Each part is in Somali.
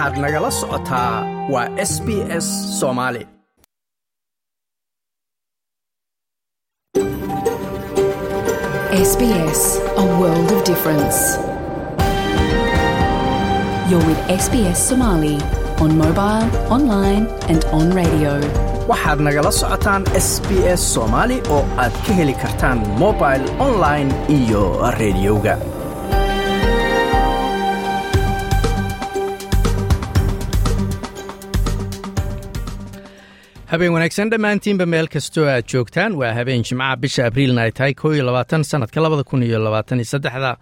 waxaad nagala socotaa waa s b s soomaali SBS, a world of difference. You're with SBS Somali on mobile, online, and on radio. waxaad nagala socotaan s b s soomaali oo aad ka heli kartaan mobil online iyo rediyoga habeen wanaagsan dhammaantiinba meel kastoo aad joogtaan waa habeen jimcaha bisha abriilna ay tahay koo iyo labaatan sanadka labada kun iyo labaatan iyo saddexda.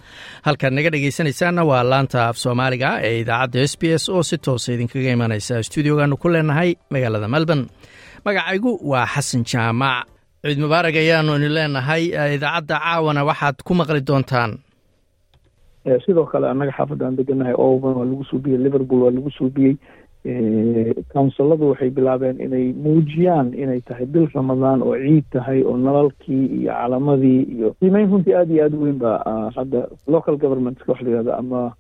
Halkaad naga dhegaysanaysaanna waa laanta af soomaaliga ee idaacadda s b s oo si toosa idinkaga imanaysa stuudiogaanu ku leenahay magaalada melbourne. Magacaygu waa xasan jaamac. Ciid mubaarag ayaanu idin leenahay idaacadda caawana waxaad ku maqli doontaan? Sidoo kale annaga xaafadaan deganahay oban waa lagu suubiyey liverpool waa lagu suubiyey counsiladu waxay bilaabeen inay muujiyaan inay tahay bil ramadaan oo ciid tahay oo nalalkii iyo calamadii iyo qiimeyn runtii aada iyo aada u weyn ba hadda local governmentska wax la yihahdo ama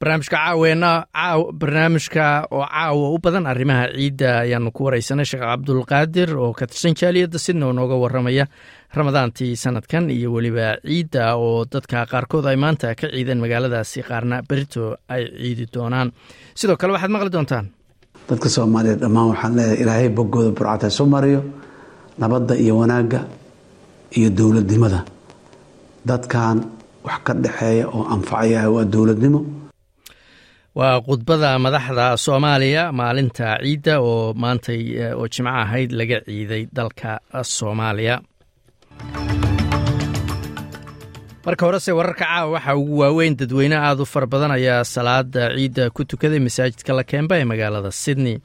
barnaamijka caaweena caaw barnaamijka oo caawa u badan arrimaha ciidda ayaanu ku wareysanay sheekh cabdulqaadir oo ka tirsan jaaliyadda sidna oo nooga waramaya ramadaantii sanadkan iyo weliba ciidda oo dadka qaarkood ay maanta ka ciideen magaaladaasi qaarna berito ay ciidi doonaan. Sidoo kale waxaad maqli doontaan? Dadka soomaaliyeed dhammaan waxaan leedahay ilaahay boggooda burcata isu mariyo nabadda iyo wanaagga iyo dowladnimada. Dadkan wax ka dhexeeya oo anfacaya waa dowladnimo waa khudbada madaxda soomaaliya maalinta ciidda oo maantay oo jimco ahayd laga ciiday dalka soomaaliya. Marka horese wararka caawa waxaa ugu waaweyn dadweyne aada u fara badan ayaa salaada ciidda ku tukaday masaajidka lakemba ee magaalada sydney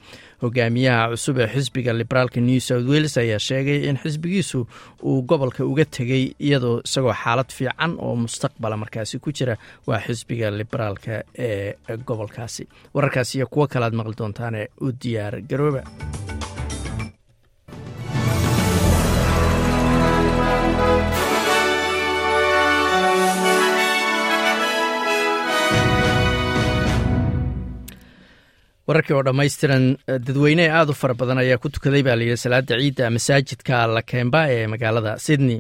hogaamiyaha cusub ee xisbiga liberaalka new south wales ayaa sheegay in xisbigiisu uu gobolka uga tegey iyadoo isagoo xaalad fiican oo mustaqbala markaasi ku jira waa xisbiga liberaalka ee gobolkaasi. Wararkaas iyo kuwo kalead maqli doontaane u diyaar garooba wararkii oo dhammaystiran dadweyne aada u fara badan ayaa ku tukaday baa layidhi salaada ciidda masaajidka lakemba ee magaalada sydney.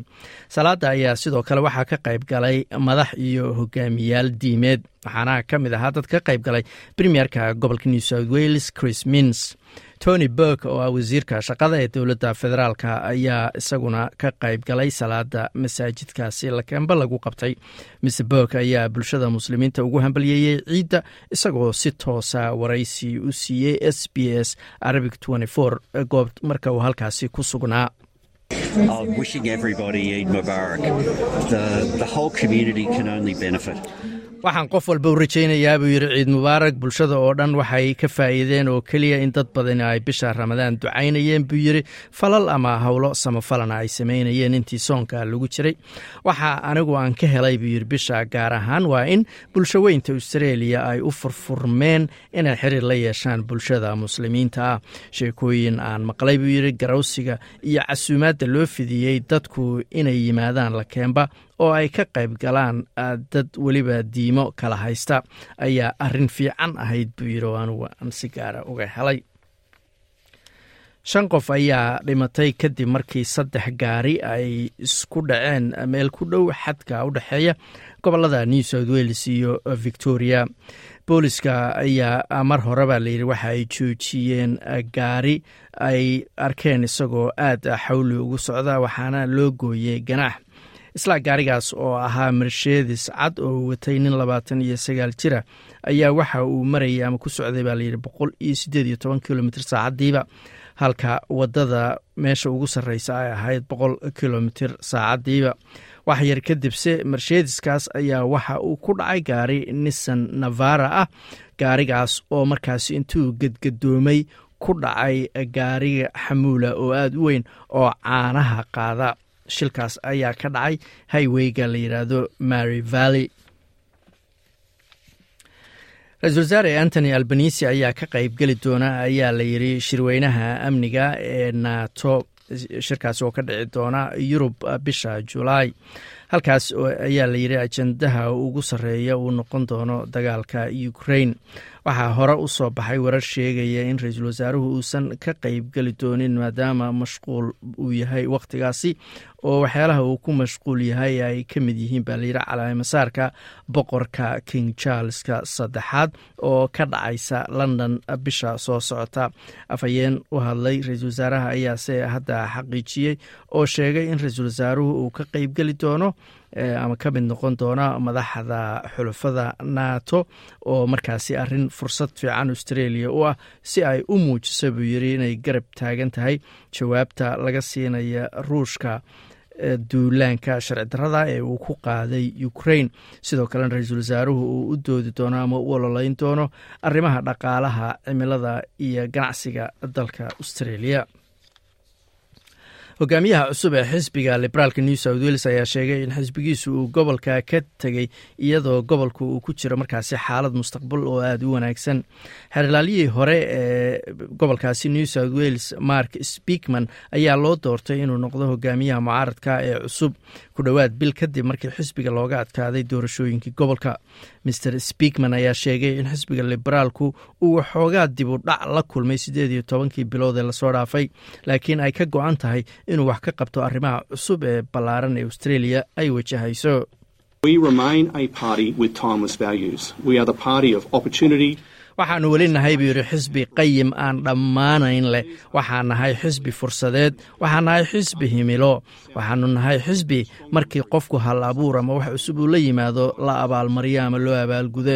Salaada ayaa sidoo kale waxaa ka qayb galay madax iyo hogaamiyaal diimeed waxaana ka mid ahaa dad ka qayb galay premierka gobolka new south wales chris mins tony burk oo ah wasiirka shaqada ee dowladda federaalka ayaa isaguna ka qayb galay salaada masaajidkaasi lakemba lagu qabtay. Mr burk ayaa bulshada muslimiinta ugu hambalyeeyey ciidda isagoo si toosa waraysi u siiyey s b s arabic goob marka uu halkaasi ku sugnaa waxaan qof walba u rajaynayaa buu yidhi ciid mubaarak bulshada oo dhan waxay ka faa'iideen oo keliya in dad badani ay bisha ramadaan ducaynayeen buu yidhi. Falal ama howlo samafalana ay samaynayeen intii soonka lagu jiray. Waxa anigu aan ka helay buu yidhi bisha gaar ahaan waa in bulsho weynta australia ay u furfurmeen inay xiriir la yeeshaan bulshada muslimiinta ah. Sheekooyin aan maqlay buu yidhi garawsiga iyo casuumaadda loo fidiyey dadku inay yimaadaan lakemba oo ay ka qayb galaan dad weliba diimo kala haysta. Ayaa arrin fiican ahayd buu yidhi oo aan si gaara uga helay. Shan qof ayaa dhimatay kadib markii saddex gaari ay isku dhaceen meel ku dhow xadka u dhexeeya gobollada new south wales iyo victoria. Booliska ayaa mar horeba layidhi waxa ay joojiyeen gaari ay arkeen isagoo aad xawli ugu socda waxaana loo gooyey ganaax isla gaarigaas oo ahaa mershedis cad oo watay nin labaatan iyo sagaal jira ayaa waxa uu marayay ama ku socday baa layidhi boqol iyo siddeed iyo toban kilomitr saacaddiiba. Halka waddada meesha ugu sarreysa ay ahayd boqol kilomitr saacaddiiba. Wax yar kadibse mershediskaas ayaa waxa uu ku dhacay gaari nissan navara ah gaarigaas oo markaasi intuu gedgadoomay ku dhacay gaariga xamuula oo aada u weyn oo caanaha qaada shilkaas ayaa ka dhacay highweyga la yidhaahdo mary valley. Ra'isul wasaare antony albanisi ayaa ka qayb geli doona ayaa la yidhi shirweynaha amniga ee nato shirkaasi oo ka dhici doona yurub bisha julaay halkaas ayaa la yidhi ajendaha ugu sarreeya uu noqon doono dagaalka ukrain waxaa hore u soo baxay warar sheegaya in ra'iisul wasaaruhu uusan ka qeybgeli doonin maadaama mashquul uu yahay wakhtigaasi oo waxyaalaha uu ku mashquul yahay ay ka mid yihiin baa layidhi calaamasaarka boqorka king charleska saddexaad oo ka dhacaysa london bisha soo socota. Afhayeen u hadlay ra'iisul wasaaraha ayaase hadda xaqiijiyey oo sheegay in ra'iisul wasaaruhu uu ka qeybgeli doono ama ka mid noqon doona madaxda xulafada nato oo markaasi arrin fursad fiican australia u ah si ay u muujiso buu yiri inay garab taagan tahay jawaabta laga siinaya ruushka duulaanka sharci darada ee uu ku qaaday ukrain sidoo kalena ra'iisul wasaaruhu uu u doodi doono ama u ololeyn doono arrimaha dhaqaalaha cimilada iyo ganacsiga dalka australia hogaamiyaha cusub ee xisbiga liberaalka new south wales ayaa sheegay in xisbigiisu uu gobolka ka tegey iyadoo gobolku uu ku jiro markaasi xaalad mustaqbal oo aada u wanaagsan. Xeerlaalyihii hore ee gobolkaasi new south wales mark speakman ayaa loo doortay inuu noqdo hogaamiyaha mucaaradka ee cusub ku dhowaad bil kadib markii xisbiga looga adkaaday doorashooyinkii gobolka. Mr speakman ayaa sheegay in xisbiga liberaalku uu waxoogaa dib u dhac la kulmay siddeed iyo tobankii bilood ee la soo dhaafay laakiin ay ka go-an tahay inuu wax ka qabto arrimaha cusub ee ballaaran ee australia ay wajahayso waxaanu weli nahay buu yidhi xisbi qayim aan dhammaanayn leh. Waxaan nahay xisbi fursadeed. Waxaan nahay xisbi himilo. Waxaanu nahay xisbi markii qofku hal abuur ama wax cusub uu la yimaado la abaalmaryo ama loo abaalgude.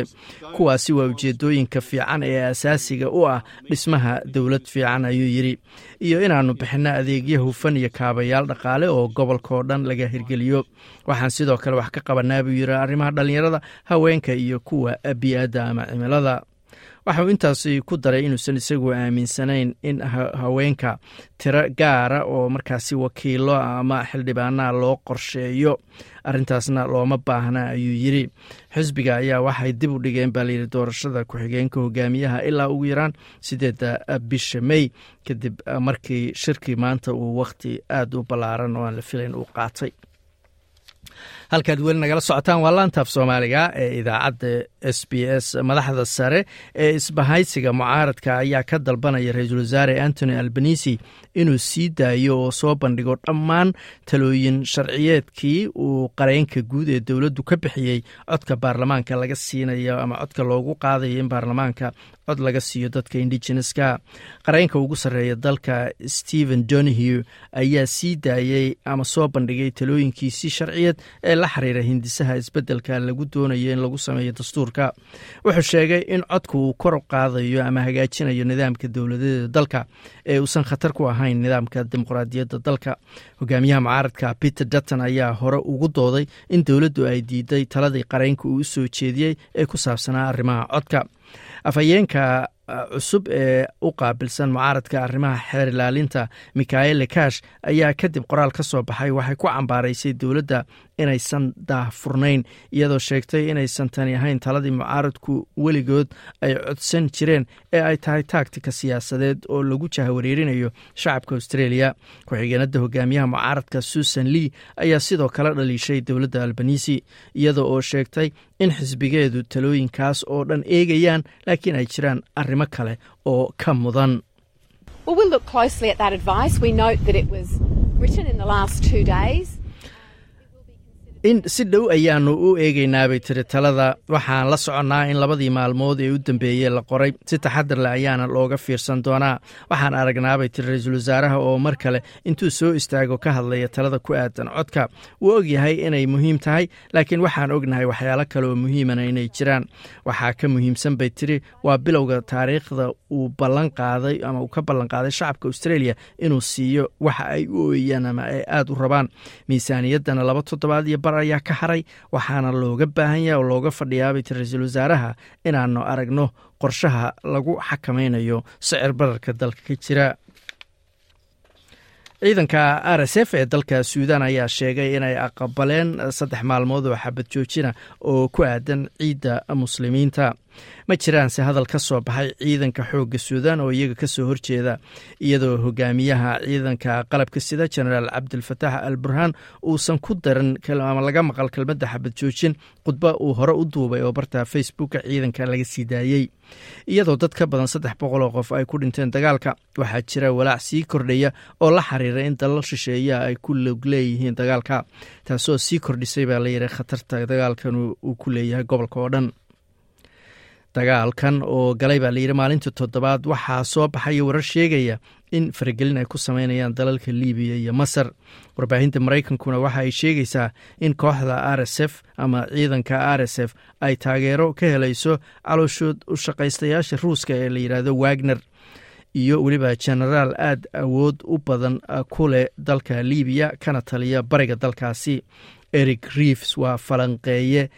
Kuwaasi waa ujeedooyinka fiican ee asaasiga u ah dhismaha dowlad fiican ayuu yidhi. Iyo inaannu bixinno adeegyo hufan iyo kaabayaal dhaqaale oo gobolkaoo dhan laga hirgeliyo. Waxaan sidoo kale wax ka qabanaa buu yidhi arrimaha dhallinyarada haweenka iyo kuwa bii'adda ama cimilada waxauu intaasi ku daray inuusan isagu aaminsanayn in haweenka tiro gaara oo markaasi wakiilo ama xildhibaanaha loo qorsheeyo. Arrintaasna looma baahna ayuu yidhi. Xisbiga ayaa waxay dib u dhigeen baa layidhi doorashada ku-xigeenka hogaamiyaha ilaa ugu yaraan sideedda bisha mey kadib markii shirkii maanta uu wakhti aada u ballaaran oo aan la filayn uu qaatay halkaad weli nagala socotaan waa laantaaf soomaaliga ee idaacadda s b s madaxda sare ee isbahaysiga mucaaradka ayaa ka dalbanaya ra'iisul wasaare antony albanisi inuu sii daayo oo soo bandhigo dhammaan talooyin sharciyeedkii uu qareenka guud ee dowladdu ka bixiyey. Codka baarlamaanka laga siinayo ama codka loogu qaadayo in baarlamaanka cod laga siiyo dadka indigeneska qareenka ugu sarreeya dalka stephen donahue ayaa sii daayey ama soo bandhigay talooyinkiisii sharciyeed ee la xiriira hindisaha isbeddelka lagu doonayo in lagu sameeyo dastuurka. Wuxuu sheegay in codku uu kor qaadayo ama hagaajinayo nidaamka dowladeeda dalka ee uusan khatar ku ahayn nidaamka dimuqraadiyadda dalka. Hogaamiyaha mucaaradka peter dutton ayaa hore ugu dooday in dowladdu ay diiday taladii qareenka uu u jeediyey ee ku saabsanaa arrimaha codka. Afhayeenka cusub ee u qaabilsan mucaaradka arrimaha xeer ilaalinta mikaele kash ayaa kadib qoraal ka soo baxay waxay ku cambaaraysay dowladda inaysan daahfurnayn iyadoo sheegtay inaysan tani ahayn taladii mucaaradku weligood ay codsan jireen ee ay tahay taagtika siyaasadeed oo lagu jahwareerinayo shacabka australia. Ku-xigeenada hogaamiyaha mucaaradka susan lee ayaa sidoo kale dhaliishay dowladda albanisi iyada oo sheegtay in xisbigeedu talooyinkaas oo dhan eegayaan laakiin ay jiraan arrimo kale oo ka mudan in si dhow ayaanu u eegaynaabay tiri talada waxaan la soconnaa in labadii maalmood ee u dambeeyey la qoray. Si taxadar leh ayaana looga fiirsan doonaa. Waxaan aragnaabay tiri ra'iisul wasaaraha oo mar kale intuu soo istaago ka hadlaya talada ku aadan codka. Wuu ogyahay inay muhiim tahay laakiin waxaan ognahay waxyaalo kale oo muhiimana inay jiraan. Waxaa ka muhiimsan bay tiri waa bilowga taariikhda uu ballan qaaday ama uu ka ballan qaaday shacabka australia inuu siiyo waxa ay u ooyaan ama ay aada u rabaan. Miisaaniyaddana laba toddobaad iyo bar ayaa ka haray waxaana looga baahan yaha oo looga fadhiyaabay ti ra'iisul wasaaraha inaanu aragno qorshaha lagu xakamaynayo sicir bararka dalka ka jira. Ciidanka r s f ee dalka suudan ayaa sheegay inay aqbaleen saddex maalmood oo xabad joojina oo ku aadan ciidda muslimiinta ma jiraanse hadal ka soo baxay ciidanka xoogga suudan oo iyaga ka soo horjeeda iyadoo hogaamiyaha ciidanka qalabka sida jenaraal cabdilfataax al burhaan uusan ku daran ama laga maqal kelmadda xabad joojin khudba uu hore u duubay oo barta facebooka ciidanka laga sii daayey iyadoo dad ka badan saddex boqol oo qof ay ku dhinteen dagaalka waxaa jira walaac sii kordhaya oo la xiriira in dalal shisheeyaha ay ku log leeyihiin dagaalka taasoo sii kordhisay baa layidhi khatarta dagaalkan uu ku leeyahay gobolka oo dhan dagaalkan oo galay baa layidhi maalintii toddobaad waxaa soo baxaya warar sheegaya in faragelin ay ku sameynayaan dalalka libiya iyo masar. Warbaahinta maraykankuna waxa ay sheegaysaa in kooxda r s f ama ciidanka r s f ay taageero ka helayso calooshood u shaqaystayaasha ruuska ee la yidhaahdo wagner. Iyo weliba genaraal aad awood u badan ku leh dalka libiya kana taliya bariga dalkaasi. Eric reeves waa falanqeeye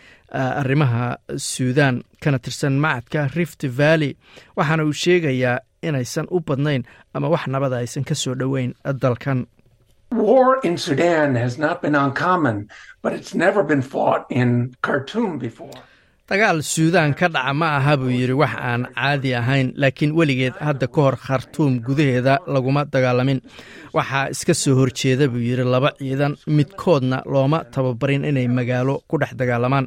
arrimaha suudan kana tirsan macadka rift valley. Waxaana uu sheegayaa inaysan u badnayn ama wax nabada aysan ka soo dhoweyn dalkan Dagaal suudaan ka dhaca ma aha buu yidhi wax aan caadi ahayn laakiin weligeed hadda ka hor khartuum gudaheeda laguma dagaalamin. Waxaa iska soo horjeeda buu yidhi laba ciidan midkoodna looma tababarin inay magaalo ku dhex dagaalamaan.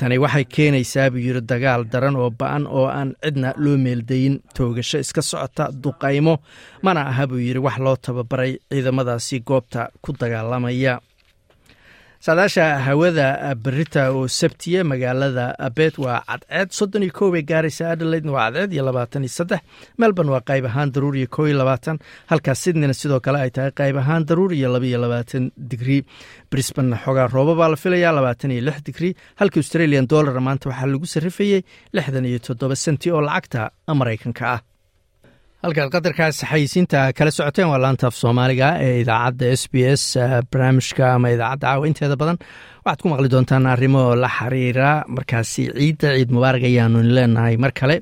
Tani waxay keenaysaa buu yidhi dagaal daran oo ba'an oo aan cidna loo meeldayin toogasho iska socota duqaymo. Mana aha buu yidhi wax loo tababaray ciidamadaasi goobta ku dagaalamaya saadaasha hawada berita oo sabtiye magaalada abed waa cadceed soddon iyo kow bay gaaraysa adelaidna waa cadceed iyo labaatan iyo saddex. Melbourne waa qayb ahaan daruur iyo kow iyo labaatan halka sydneyna sidoo kale ay tahay qayb ahaan daruur iyo laba iyo labaatan digrii brisbanna xoogaa rooba baa la filayaa labaatan iyo lix digrii halka australian dollar maanta waxaa lagu sarrifayey lixdan iyo toddoba senti oo lacagta maraykanka ah halkaad qadarkaas xayisiinta kala socoteen waa laanta af soomaaliga ee idaacadda s b s barnaamijka ama idaacadda caawa inteeda badan waxaad ku maqli doontaan arrimo la xiriira markaasi ciidda ciid mubaarak ayaanu leenahay. Mar kale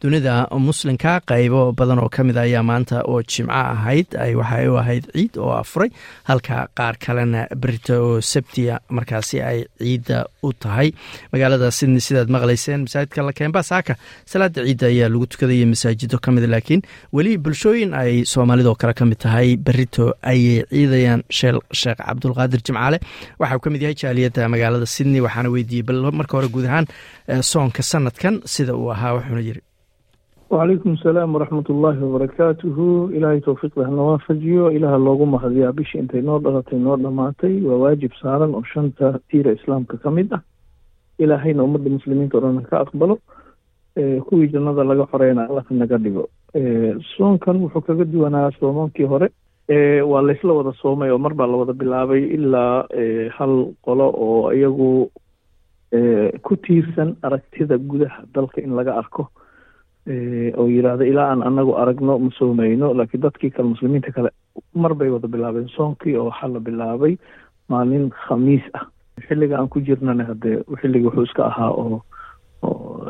dunida muslimka qaybo badan oo ka mid ayaa maanta oo jimco ahayd. Waxay u ahayd ciid oo afuray halka qaar kalena berita oo sabtiya markaasi ay ciidda u tahay. Magaalada sydney sidaad maqlayseen masaajidka lakemba saaka salaada ciidda ayaa lagu tukadaya masaajido ka mid laakiin weli bulshooyin ay soomaalidoo kale ka mid tahay berito ayay ciidayaan. Sheekh cabdulqaadir jimcaale waxauu ka mid yahay jaaliyadda magaalada sydney waxaana weydiiyey bal marka hore guud ahaan soonka sanadkan sida uu ahaa wuxuuna yiri wacalaykum asalaam waraxmat ullaahi wabarakaatuhu ilaahay towfiiqda hana waafajiyo. Ilaaha loogu mahadiyaa bishii intay noo dhalatay noo dhammaatay waa waajib saaran oo shanta tiira islaamka ka mid ah. Ilaahayna ummadda muslimiinta o dhan ka aqbalo. Kuwii jannada laga xoreyna allah naga dhigo. Soonkan wuxuu kaga duwanaa soomaankii hore waa laysla wada soomay oo mar baa la wada bilaabay ilaa hal qolo oo iyagu ku tiirsan aragtida gudaha dalka in laga arko. Oo yidhaahda ilaa aan anagu aragno ma soomayno laakiin dadkii kale muslimiinta kale mar bay wada bilaabeen. Soonkii oo waxaa la bilaabay maalin khamiis ah. Xilliga aan ku jirnana hadee xilliga wuxuu iska ahaa oo oo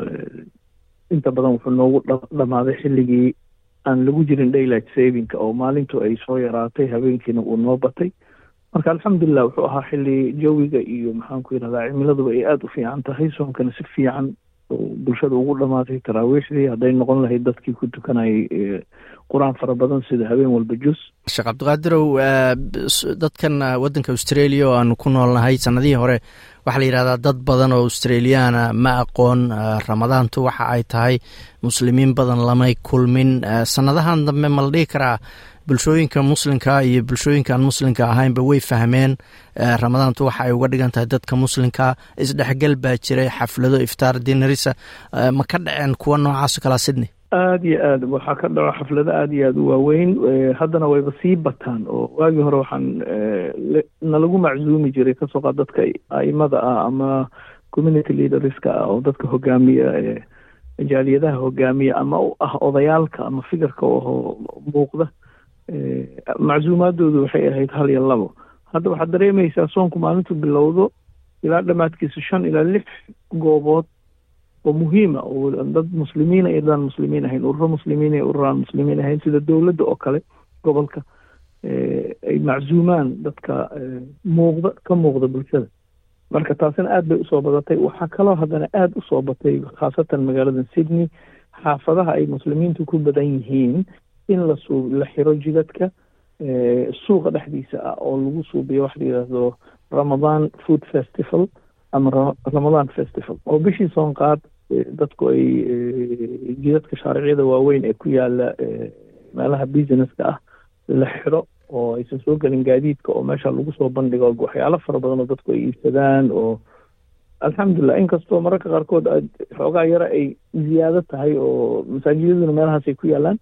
inta badan wuxuu noogu dhamaaday xilligii aan lagu jirin daylight savinka oo maalintu ay soo yaraatay habeenkiina uu noo batay. Marka alxamdulilah wuxuu ahaa xilli jawiga iyo maxaan ku yidhahdaa cimiladuba ay aada u fiican tahay. Soonkana si fiican bulshada ugu dhamaatay taraawiixdii. Hadday noqon lahayd dadkii ku tukanayay qur'aan fara badan sida habeen walba jus. Sheekh cabdiqaadirow dadkan waddanka australia oo aanu ku noolnahay sanadihii hore waxaa la yidhahdaa dad badan oo australiyaana ma aqoon ramadaantu waxa ay tahay muslimiin badan lamay kulmin. Sanadahan dambe ma la dhihi karaa bulshooyinka muslimka iyo bulshooyinka aan muslimka ahaynba way fahmeen. Ramadaantu waxa ay uga dhigan tahay dadka muslimka. Isdhexgal baa jiray xaflado iftaar dinarisa ma ka dhaceen kuwa noocaaso kalaa sydney aada iyo aad. Waxaa ka dhaco xaflado aada iyo aada u waaweyn. Haddana wayba sii bataan oo waagii hore waxaan nalagu maczuumi jiray ka soo qaad dadka aimada ah ama community leaderska ah oo dadka hogaamiya jaaliyadaha hogaamiya ama u ah odayaalka ama fikirka oo muuqda. Maczuumaadoodu waxay ahayd hal iyo labo. Hadda waxaad dareemaysaa soonku maalintu bilowdo ilaa dhammaadkiisa shan ilaa lix goobood oo muhiima oo dad muslimiina iyo dadaan muslimiin ahayn ururo muslimiin iyo ururaan muslimiin ahayn sida dowladda oo kale gobolka ay maczuumaan dadka muuqda ka muuqda bulshada marka taasina aada bay u soo badatay waxaa kaloo haddana aada u soo batay khaasatan magaalada sydney xaafadaha ay muslimiintu ku badan yihiin in la suu la xiro jidadka suuqa dhexdiisa ah oo lagu suubiyo waxa la yidhaahdo ramadan food festival ama ramadan festival. Oo bishii soonqaad dadku ay jidadka shaariciyada waaweyn ee ku yaalla meelaha businesska ah la xiro oo aysan soo gelin gaadiidka oo meesha lagu soo bandhigo waxyaalo fara badan oo dadku ay iibsadaan oo alxamdulilah inkastoo mararka qaarkood xoogaa yaro ay ziyaado tahay oo masaajidaduna meelahaasay ku yaalaan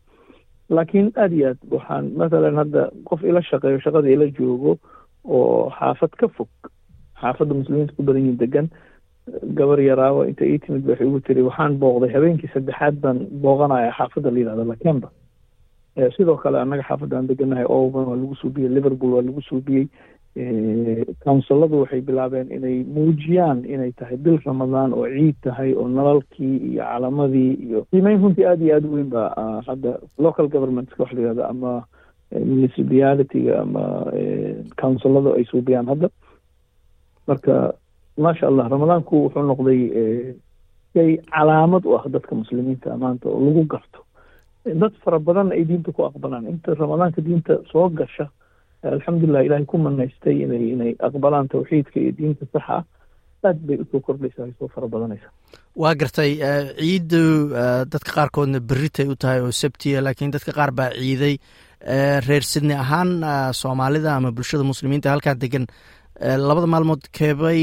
laakiin aada iyo aad waxaan mathalan hadda qof ila shaqeeyo shaqada ila joogo oo xaafad ka fog xaafadda muslimiinta ku badan yihiin degan gabar yaraawo inta ii timid ba waxay ugu tiri waxaan booqday habeenkii saddexaad baan booqanaya xaafadda la yidhahdo lakemba. Sidoo kale annaga xaafadda aan deganahay ovan waa lagu suubiyey liverpool waa lagu suubiyey counsiladu waxay bilaabeen inay muujiyaan inay tahay bil ramadaan oo ciid tahay oo nalalkii iyo calamadii iyo qiimeyn runtii aada iyo aada weyn ba hadda local governmentska waxa la yihahdo ama municipalityga ama counsiladu ay suubiyaan hadda marka maasha allah ramadaanku wuxuu noqday shay calaamad u ah dadka muslimiinta maanta oo lagu garto. Dad fara badan ay diinta ku aqbalaan. Inta ramadaanka diinta soo gasha alxamdulilah ilahay ku manaystay inay inay aqbalaan tawxiidka iyo diinta saxa ah aad bay u soo kordhaysaa ay soo fara badanaysaa. Waa gartay ciiddu dadka qaarkoodna beritay u tahay oo sabtiya laakiin dadka qaar baa ciiday. Reer sidney ahaan soomaalida ama bulshada muslimiinta halkaa degan labada maalmood keebay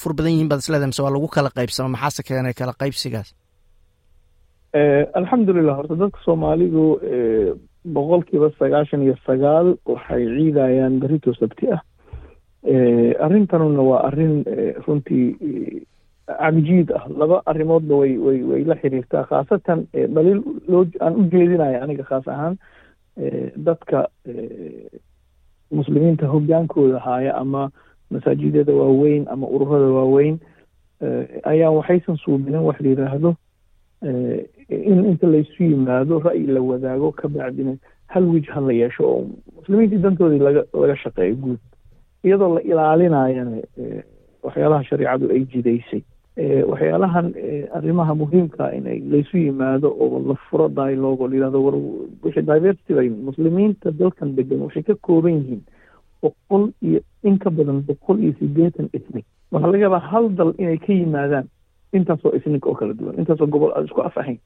fur badan yihiin baad isleedahay mise waa lagu kala qaybsama maxaase keenay kala qaybsigaas? Alxamdulilah horta dadka soomaalidu boqolkiiba sagaashan iyo sagaal waxay ciidayaan berito sabti ah. Arrintanuna waa arrin runtii cabjiid ah. Laba arrimoodba way way way la xiriirtaa khaasatan dhaliil loo aan u jeedinaya aniga khaas ahaan dadka muslimiinta hoggaankooda haaya ama masaajidada waaweyn ama ururada waaweyn ayaa waxaysan suubinin wax la yidhaahdo in inta laysu yimaado ra'yi la wadaago ka hal wej ha la yeesho oo muslimiintii dantoodii laga laga shaqeeyo guud. Iyadoo la ilaalinayana waxyaalaha shareicadu ay jidaysay. Waxyaalahan arrimaha muhiimka inay laysu yimaado oo la furo dialogue oo la yidhahdo war wixii diversity bay muslimiinta dalkan degan waxay ka kooban yihiin boqol iyo in ka badan boqol iyo siddeetan ethnic. Waxaa laga yaabaa hal dal inay ka yimaadaan intaasoo ethnic oo kala duwan intaasoo gobol aan isku af ahayn.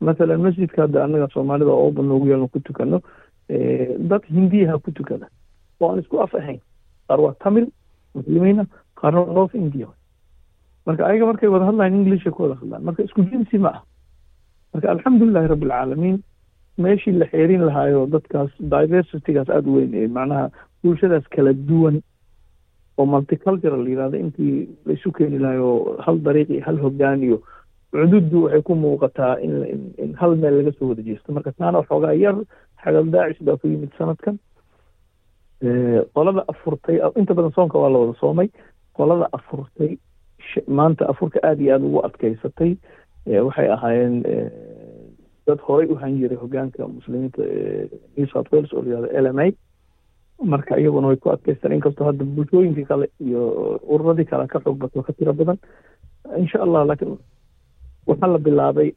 Mathalan masjidka hadda annaga soomaalida ooba noogu yeelno ku tukano dad hindiyaha ku tukada. Oo aan isku af ahayn. Qaar waa tamil muslimiina qaarna north india. Marka ayaga markay wada hadlayan englisha ku wada hadlaan. Marka isku jinsi ma ah marka alxamdulilahi rabbi alcaalamiin meeshii la xeerin lahaayo dadkaas diversitygaas aada u weyn ee macnaha bulshadaas kala duwan oo multicultural la yidhahdo intii laisu keeni lahay oo hal dariiq hal hoggaan iyo cududdu waxay ku muuqataa in hal meel laga soo wada jeesto marka taana waxoogaa yar xagal daacish baa ku yimid sanadkan. Qolada afurtay inta badan soonka waa la wada soomay. Qolada afurtay maanta afurka aada iyo aada ugu adkaysatay. Waxay ahaayeen dad horay u han jiray hogaanka muslimiinta new south wales oo layihahdo l m a marka iyaguna way ku adkaystaan inkastoo hadda bulshooyinkii kale iyo ururadii kale ka xoog bato ka tiro badan insha allah laakiin waxaa la bilaabay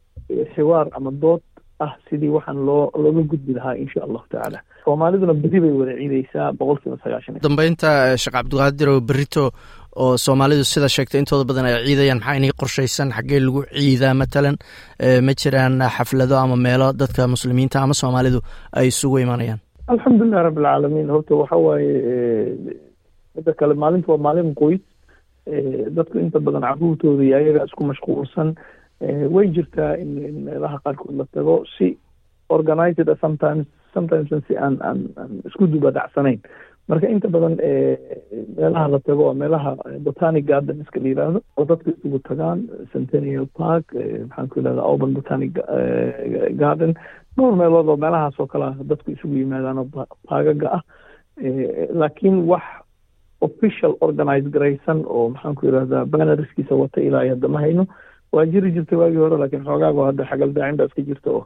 xiwaar ama dood ah sidii waxaan loo looga gudbi lahaa insha allahu tacaala. Soomaaliduna beri bay wada ciideysaa boqolkiiba sagaashan. Dambeynta sheekh cabdiqaadir oo berito oo soomaalidu sida sheegtay intooda badan ay ciidayaan maxaa inay qorshaysan xaggee lagu ciidaa matalan? Ma jiraan xaflado ama meelo dadka muslimiinta ama soomaalidu ay isugu imanayaan alxamdulilah rabbi alcaalamiin horta waxa waaye midda kale maalinta waa maalin qoys dadku inta badan caruurtooda iyo ayaga isku mashquulsan way jirtaa in in meelaha qaarkood la tago si organized sometimes sometimes si aan aan aan isku duba dhacsanayn marka inta badan meelaha la tago waa meelaha botanic gardenska la yidhaahdo oo dadku isugu tagaan centennial park maxaan ku yidhahda auburn botanic garden dhowr meelood oo meelahaas oo kale ah dadku isugu yimaadaan oo baagaga ah laakiin wax official organize garaysan oo maxaan ku yidhahdaa bannerskiisa wata ilaa hadda ma hayno waa jiri jirtay waagii hore laakiin xoogaago hadda xagal daacin baa iska jirta oo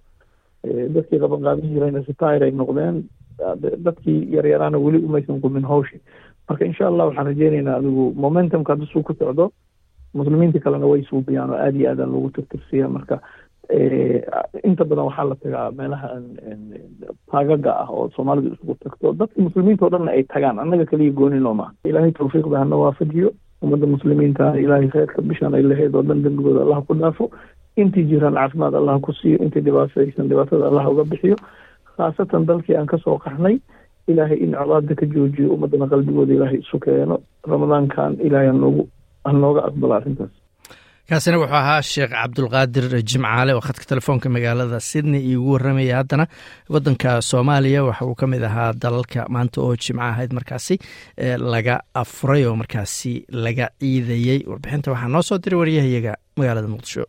dadkii qabanqaabin jirayna retire ay noqdeen dadkii yaryaraana weli umaysan qumin hawshi. Marka insha allah waxaan rajeynaynaa adigu momentumka hadda suu ku socdo muslimiinta kalena way suubiyaan oo aada iyo aadaan loogu tirtirsiya marka inta badan waxaa la tagaa meelaha taagaga ah oo soomaalidu isugu tagto. Dadka muslimiinta o dhanna ay tagaan. Annaga kaliya gooninoo maaha ilaahay tawfiiqda hana waafajiyo ummadda muslimiinta ilaahay kheyrka bishan ay lahayd oo dhan dembigooda allah ku dhaafo. Intii jiraan caafimaad allah ku siiyo. Intii dhibaataysan dhibaatada allah uga bixiyo. Khaasatan dalkii aan ka soo qaxnay ilaahay in colaada ka joojiyo ummadana qalbigooda ilaahay isu keeno ramadaankan ilaahay hanoogu hanooga aqbalo arrintaas kaasina wuxuu ahaa sheekh cabdulqaadir jimcaale oo khadka telefoonka magaalada sydney iigu warramaya haddana waddanka soomaaliya waxa uu ka mid ahaa dalalka maanta oo jimco ahayd markaasi laga afuray oo markaasi laga ciidayey warbixinta waxaa noo soo diray waryahayaga magaalada muqdisho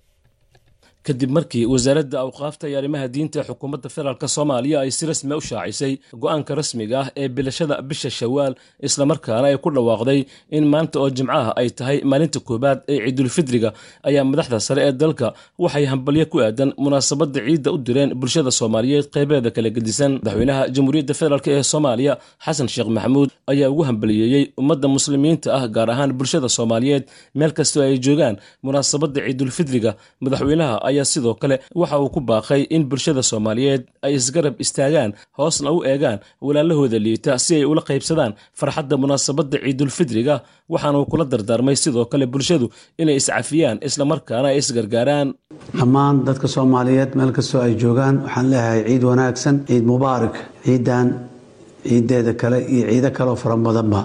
kadib markii wasaaradda awqaafta iyo arrimaha diinta ee xukuumadda federaalk soomaaliya ay si rasmi u shaacisay go'aanka rasmiga ah ee bilashada bisha shawaal islamarkaana ay ku dhawaaqday in maanta oo jimcaha ay tahay maalinta koowaad ee ciidulfidriga ayaa madaxda sare ee dalka waxay hambalyo ku aadan munaasabadda ciidda u direen bulshada soomaaliyeed qaybeeda kala gedisan. Madaxweynaha jamhuuriyadda federaalk ee soomaaliya xasan sheekh maxamuud ayaa ugu hambaliyeeyey ummadda muslimiinta ah gaar ahaan bulshada soomaaliyeed meel kastoo ay joogaan munaasabadda ciidulfidriga. Madaxweynaha ayaa sidoo kale waxa uu ku baaqay in bulshada soomaaliyeed ay isgarab istaagaan hoosna u eegaan walaalahooda liita si ay ula qaybsadaan farxadda munaasabadda ciidulfidriga. Waxaana uu kula dardaarmay sidoo kale bulshadu inay iscafiyaan islamarkaana ay isgargaaraan. Dhammaan dadka soomaaliyeed meel kastoo ay joogaan waxaan leeyahay ciid wanaagsan ciid mubaarak ciidan ciideeda kale iyo ciido kaleoo fara badanba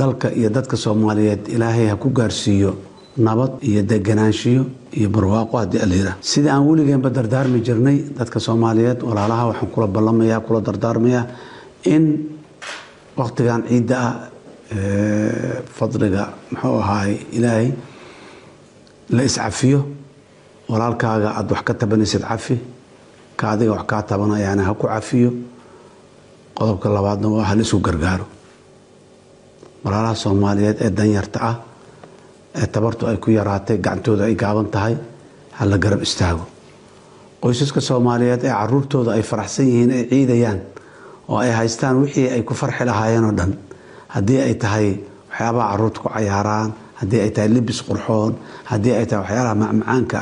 dalka iyo dadka soomaaliyeed ilaahay ha ku gaarsiiyo nabad iyo deganaanshiyo iyo barwaaqo haddii alayidhaah sida aan weligeenba dardaarmi jirnay dadka soomaaliyeed walaalaha waxaan kula ballamaya kula dardaarmayaa in waktigan ciidda ah fadliga muxuu ahaay ilaahay la iscafiyo walaalkaaga aada wax ka tabanaysid cafi ka adiga wax kaa tabanayaana ha ku cafiyo qodobka labaadna waa ha la isu gargaaro. Walaalaha soomaaliyeed ee danyarta ah tabartu ay ku yaraatay gacantooda ay gaaban tahay ha la garab istaago. Qoysaska soomaaliyeed ee caruurtooda ay faraxsan yihiin ay ciidayaan oo ay haystaan wixii ay ku farxi lahaayeen oo dhan. Haddii ay tahay waxyaabaha carruurta ku cayaaraan haddii ay tahay libis qurxoon haddii ay tahay waxyaalaha macmacaanka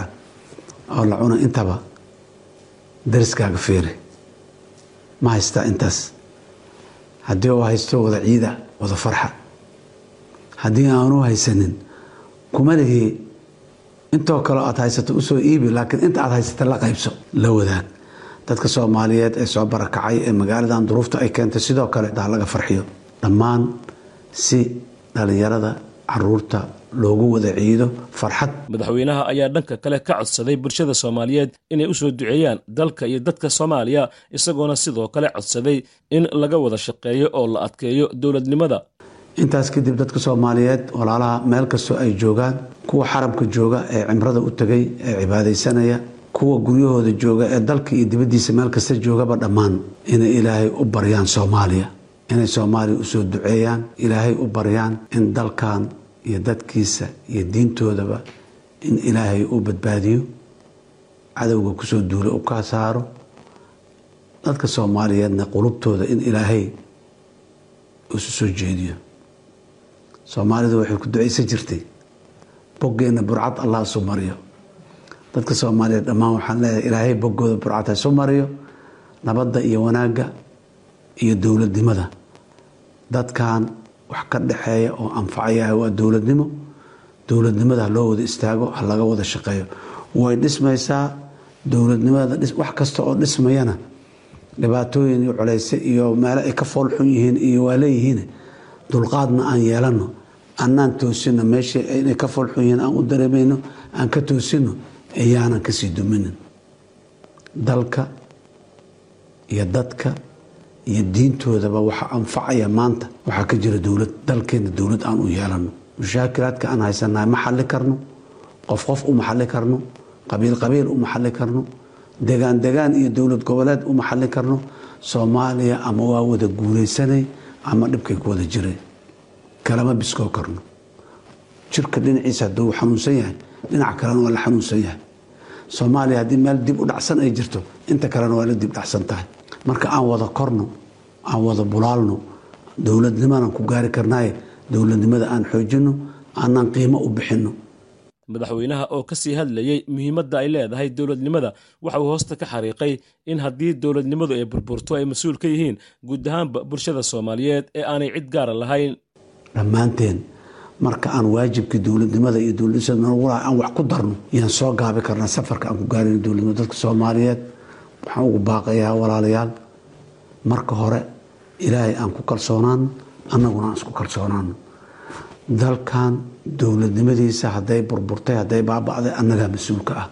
ah oo la cuna intaba dariskaaga fiiri. Ma haystaa intaas. Haddii uu haysto wada ciida wada farxa. Haddii aanu haysanin kuma lihi intoo kaleo aad haysato u soo iibi laakiin inta aad haysata la qaybso la wadaag dadka soomaaliyeed ee soo barakacay ee magaaladan duruufta ay keentay sidoo kale daa laga farxiyo. Dhammaan si dhallinyarada carruurta loogu wada ciido farxad. Madaxweynaha ayaa dhanka kale ka codsaday bulshada soomaaliyeed inay u soo duceeyaan dalka iyo dadka soomaaliya isagoona sidoo kale codsaday in laga wada shaqeeyo oo la adkeeyo dowladnimada intaas kadib dadka soomaaliyeed walaalaha meel kastoo ay joogaan kuwa xarabka jooga ee cimrada u tegay ee cibaadaysanaya kuwa guryahooda jooga ee dalka iyo dibaddiisa meel kasta joogaba dhammaan. Inay ilaahay u baryaan soomaaliya. Inay soomaaliya u soo duceeyaan. Ilaahay u baryaan in dalkan iyo dadkiisa iyo diintoodaba in ilaahay u badbaadiyo. Cadowga ku soo duula u kaa saaro. Dadka soomaaliyeedna qulubtooda in ilaahay isu soo jeediyo soomaalidu waxay ku ducaysan jirtay boggeenna burcad allah isu mariyo. Dadka soomaaliyeed dhammaan waxaan leeyahay ilaahay boggooda burcad ha isu mariyo nabadda iyo wanaagga iyo dowladnimada. Dadkan wax ka dhexeeya oo anfacaya waa dowladnimo. Dowladnimada ha loo wada istaago ha laga wada shaqeeyo. Way dhismaysaa dowladnimada wax kasta oo dhismayana dhibaatooyin iyo culeyse iyo meelo ay ka foolxun yihiin iyo waa leeyihiin dulqaadna aan yeelano annaan toosino meeshii inay ka foolxun yihiin aan u dareemayno aan ka toosino ayaanan ka sii duminin. Dalka iyo dadka iyo diintoodaba waxa anfacaya maanta waxaa ka jira dowlad dalkeena dowlad aan u yeelano. Mushaakilaadka aan haysanahay ma xalli karno qof qof uma xalli karno qabiil qabiil uma xalli karno degaan degaan iyo dowlad goboleed uma xalli karno soomaaliya ama waa wada guulaysanay ama dhibkay ku wada jireen kalama biskoo karno. Jirka dhinaciisa hadduu xanuunsan yahay dhinaca kalena waa la xanuunsan yahay. Soomaaliya haddii meel dib u dhacsan ay jirto inta kalena waa la dib dhacsan tahay. Marka aan wada korno aan wada bulaalno dowladnimanan ku gaari karnaaye dowladnimada aan xoojinno aanaan qiimo u bixinno. Madaxweynaha oo ka sii hadlayey muhiimadda ay leedahay dowladnimada waxa uu hoosta ka xariiqay in haddii dowladnimadu ay burburto ay mas'uul ka yihiin guud ahaanba bulshada soomaaliyeed ee aanay cid gaara lahayn dhammaanteen marka aan waajibkii dowladnimada iyo dowladnimada aan wax ku darno yaan soo gaabi karnaa safarka aan ku gaarayno dowladnimada dadka soomaaliyeed waxaan ugu baaqayaa walaalayaal marka hore ilaahay aan ku kalsoonaano annaguna aan isku kalsoonaano dalkan dowladnimadiisa hadday burburtay hadday baaba'day annagaa mas'uulka ah.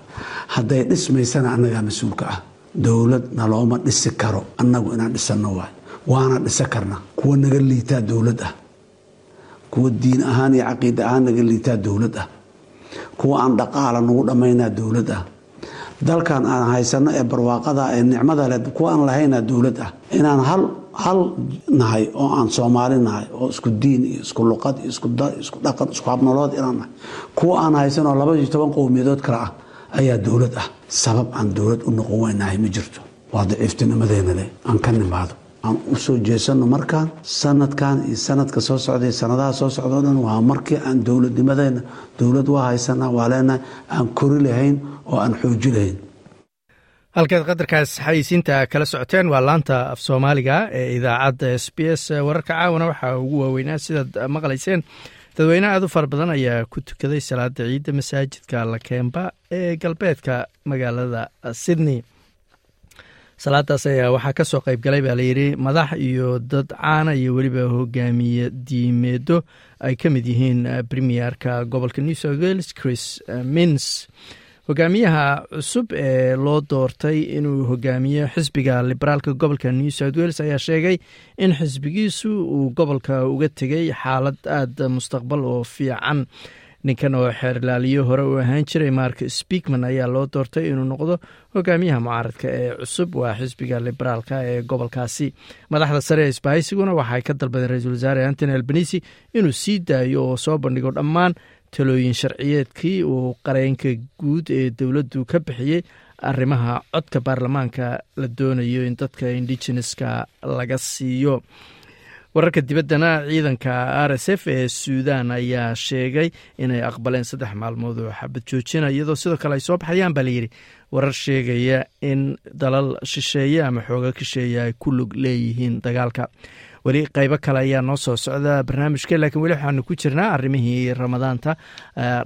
Hadday dhismaysana annagaa mas'uulka ah. Dowlad nalooma dhisi karo annagu inaan dhisanno waay. Waana dhisa karna kuwa naga liitaa dowlad ah kuwa diin ahaan iyo caqiida ahaan naga liitaa dowlad ah. Kuwa aan dhaqaala nagu dhammaynaa dowlad ah. Dalkan aan haysano ee barwaaqada ee nicmada leh kuwa aan lahaynaa dowlad ah. Inaan hal nahay oo aan soomaali nahay oo isku diin iyo isku luqad iyo isku dhaqan isku habnolood inaan nahay. Kuwa aan haysanoo laba iyo toban qowmiyadood kale ah ayaa dowlad ah. Sabab aan dowlad u noqon weynahay ma jirto. Waa daciiftinimadeena leh aan ka nimaado aan u soo jeesano markaan sanadkan iyo sanadka soo socday sanadaha soo socdao dhan waa markii aan dowladnimadeena dowlad waa haysanaa waa leenahay aan kori lahayn oo aan xooji lahayn. Halkaad qadarkaas xayeysiinta kala socoteen waa laanta af soomaaliga ee idaacadda s b s wararka caawana waxaa ugu waaweynaa sidaad maqlayseen. Dadweyne aad u fara badan ayaa ku tukaday salaada ciidda masaajidka lakemba ee galbeedka magaalada sydney salaadaas ayaa waxaa ka soo qayb galay baa layidhi madax iyo dad caana iyo weliba hogaamiye diimeedo ay ka mid yihiin premierka gobolka new south wales chris mins hogaamiyaha cusub ee loo doortay inuu hogaamiyo xisbiga liberaalka gobolka new south wales ayaa sheegay in xisbigiisu uu gobolka uga tegay xaalad aada mustaqbal oo fiican ninkan oo xeerlaaliyo hore u ahaan jiray mark speakman ayaa loo doortay inuu noqdo hogaamiyaha mucaaradka ee cusub waa xisbiga liberaalka ee gobolkaasi. Madaxda sare ee isbahaysiguna waxay ka dalbadeen ra'iisul wasaare antony albanisi inuu sii daayo oo soo bandhigo dhammaan talooyin sharciyeedkii uu qareenka guud ee dowladdu ka bixiyey. Arrimaha codka baarlamaanka la doonayo in dadka indigeneska laga siiyo wararka dibaddana ciidanka r s f ee suudan ayaa sheegay inay aqbaleen saddex maalmood oo xabad joojina iyadoo sidoo kale ay soo baxayaan baa layidhi warar sheegaya in dalal shisheeye ama xooga kisheeye ay ku lug leeyihiin dagaalka weli qaybo kale ayaa noo soo socda barnaamijka laakiin weli waxaanu ku jirnaa arrimihii ramadaanta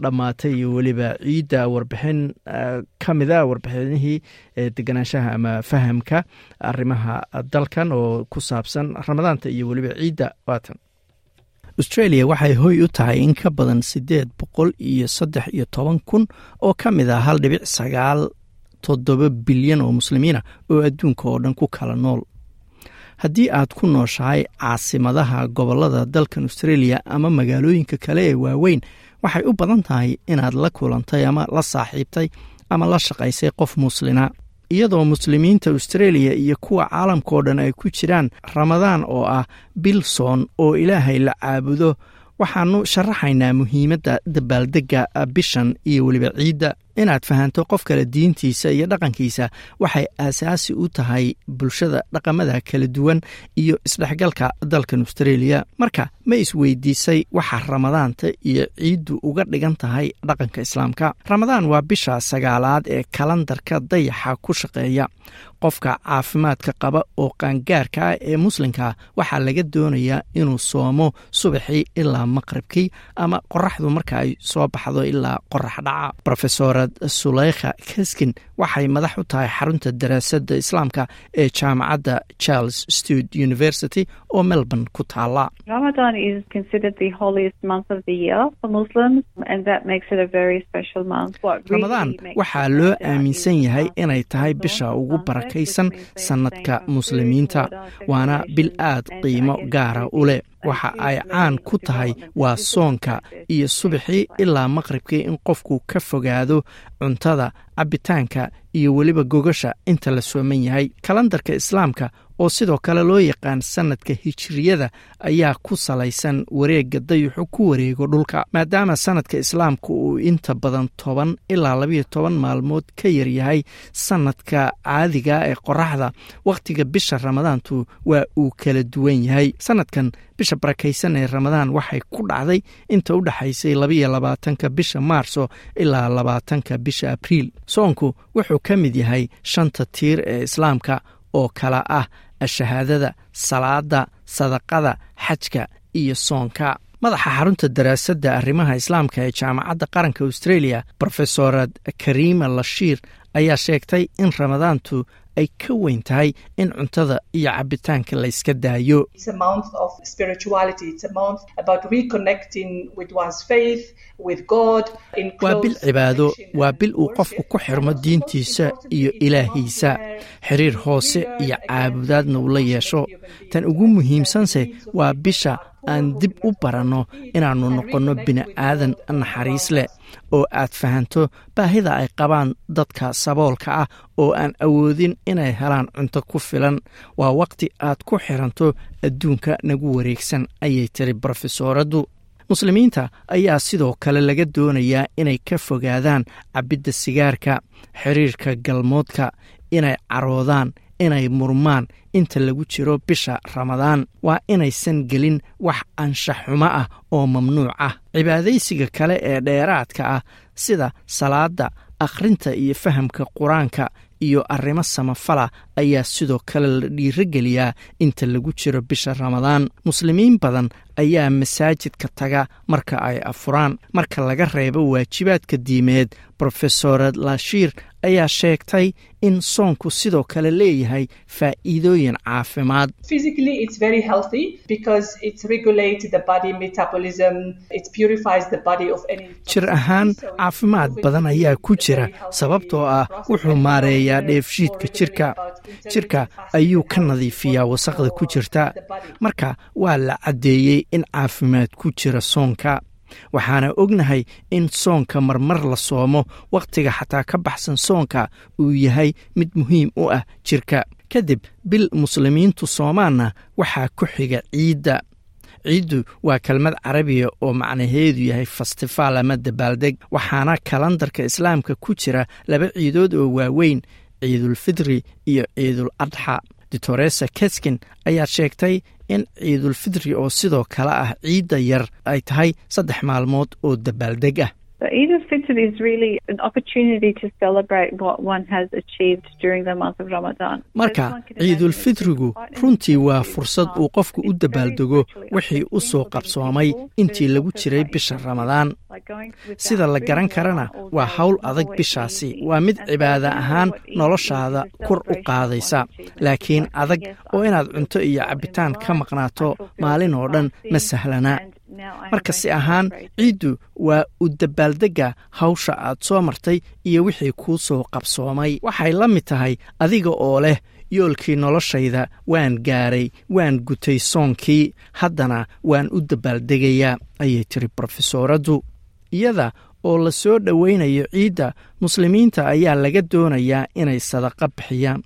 dhammaatay iyo weliba ciidda warbixin ka mida warbixinihii deganaanshaha ama fahamka arrimaha dalkan oo ku saabsan ramadaanta iyo weliba ciidda waatan. Australia waxay hoy u tahay in ka badan siddeed boqol iyo saddex iyo toban kun oo ka mid ah hal dhibic sagaal toddoba bilyan oo muslimiina oo adduunka oo dhan ku kala nool haddii aad ku nooshahay caasimadaha gobollada dalkan australia ama magaalooyinka kale ee waaweyn waxay u badan tahay inaad la kulantay ama la saaxiibtay ama la shaqaysay qof muslina iyadoo muslimiinta australia iyo kuwa caalamkao dhan ay ku jiraan ramadaan oo ah bilson oo ilaahay la caabudo waxaanu sharaxaynaa muhiimadda dabaaldegga bishan iyo weliba ciidda inaad fahanto qof kale diintiisa iyo dhaqankiisa waxay aasaasi u tahay bulshada dhaqamada kala duwan iyo isdhexgalka dalkan australia. Marka ma isweydiisay waxa ramadaanta iyo ciiddu uga dhigan tahay dhaqanka islaamka. Ramadaan waa bisha sagaalaad ee kalandarka dayaxa ku shaqeeya. Qofka caafimaadka qaba oo qaangaarka ah ee muslimka waxaa laga doonayaa inuu soomo subaxii ilaa maqribkii ama qoraxdu marka ay soo baxdo ilaa qorax dhaca rofesor suleykha keskin waxay madax u tahay xarunta daraasadda islaamka ee jaamacadda charles stud university oo melbourne ku taala. Ramadaan waxaa loo aaminsan yahay inay tahay bisha ugu barakaysan sannadka muslimiinta waana bil aad qiimo gaara u leh. waxa ay caan ku tahay waa soonka iyo subaxii ilaa maqribkii in qofku ka fogaado cuntada cabitaanka iyo weliba gogasha inta la sooman yahay. Kalandarka islaamka oo sidoo kale loo yaqaan sanadka hijiriyada ayaa ku salaysan wareegga dayuxu ku wareego dhulka maadaama sanadka islaamka uu inta badan toban ilaa labayo toban maalmood ka yaryahay sanadka caadiga ee qoraxda wakhtiga bisha ramadaantu waa uu kala duwan yahay. Sanadkan bisha barakaysan ee ramadaan waxay ku dhacday inta u dhexaysay labayo labaatanka bisha maarso ilaa labaatanka bisha abriil. Soonku wuxuu ka mid yahay shanta tiir ee islaamka oo kala ah ashahaadada salaada sadaqada xajka iyo soonka. Madaxa xarunta daraasadda arrimaha islaamka ee jaamacadda qaranka australia brofesorad karima lashiir ayaa sheegtay in ramadaantu ay ka weyn tahay in cuntada iyo cabitaanka la yska daayo. Waa bil cibaado waa bil uu qofku ku xirmo diintiisa iyo ilaahiisa. xiriir hoose iyo caabudaadna uu la yeesho. tan ugu muhiimsanse waa bisha aan dib u baranno inaannu noqonno bini'aadan naxariis leh oo aad fahanto baahida ay qabaan dadka saboolka ah oo aan awoodin inay helaan cunto ku filan. Waa waqti aad ku xiranto adduunka nagu wareegsan ayay tiri brofesooradu muslimiinta ayaa sidoo kale laga doonayaa inay ka fogaadaan cabbidda sigaarka xiriirka galmoodka inay caroodaan inay murmaan inta lagu jiro bisha ramadaan. Waa inaysan gelin wax anshaxumo ah oo mamnuuc ah. Cibaadaysiga kale ee dheeraadka ah sida salaada akhrinta iyo fahamka qur'aanka iyo arrimo samafala ayaa sidoo kale la dhiirogeliyaa inta lagu jiro bisha ramadaan. Muslimiin badan ayaa masaajidka taga marka ay afuraan. Marka laga reebo waajibaadka diimeed brofesorad lashiir ayaa sheegtay in soonku sidoo kale leeyahay faa'iidooyin caafimaad. Jir ahaan caafimaad badan ayaa ku jira sababtoo ah wuxuu maareeyaa dheefshiidka jirka jirka ayuu ka nadiifiyaa wasaqda ku jirta. Marka waa la caddeeyey in caafimaad ku jira soonka. Waxaana ognahay in soonka marmar la soomo wakhtiga xataa ka baxsan soonka uu yahay mid muhiim u ah jirka. Kadib bil muslimiintu soomaanna waxaa ku xiga ciidda. Ciiddu waa kelmad carabiya oo macnaheedu yahay fastifaal ama dabaaldeg waxaana kalandarka islaamka ku jira laba ciidood oo waaweyn ciidulfidri iyo ciidul adxa doctoresa keskin ayaa sheegtay in ciidulfidri oo sidoo kale ah ciidda yar ay tahay saddex maalmood oo dabaaldeg ah marka ciidulfidrigu runtii waa fursad uu qofku u dabaaldego wixii u soo qabsoomay intii lagu jiray bisha ramadaan sida la garan karana waa hawl adag bishaasi. waa mid cibaada ahaan noloshaada kor u qaadaysa. laakiin adag oo inaad cunto iyo cabbitaan ka maqnaato maalin oo dhan ma sahlana marka si ahaan ciiddu waa u dabaaldegga hawsha aad soo martay iyo wixii kuu soo qabsoomay. Waxay la mid tahay adiga oo leh yoolkii noloshayda waan gaaray waan gutay soonkii haddana waan u dabaaldegayaa ayay tiri brofesooradu iyada oo la soo dhowaynayo ciidda muslimiinta ayaa laga doonayaa inay sadaqa bixiyaan.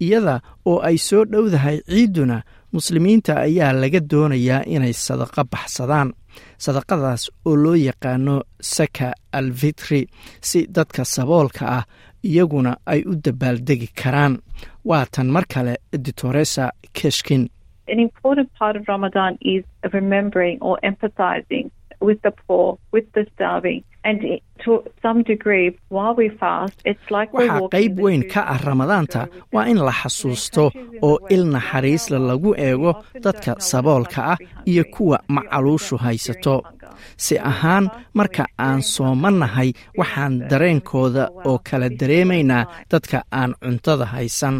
Iyada oo ay soo dhowdahay ciidduna muslimiinta ayaa laga doonayaa inay sadaqo baxsadaan. Sadaqadaas oo loo yaqaano saka alfitri si dadka saboolka ah iyaguna ay u dabaaldegi karaan. Waa tan mar kale ditoresa keshkin waxaa qayb weyn ka ah ramadaanta waa in la xasuusto oo il naxariisla lagu eego dadka saboolka ah iyo kuwa macaluushu haysato. si ahaan marka aan soomannahay waxaan dareenkooda oo kala dareemaynaa dadka aan cuntada haysan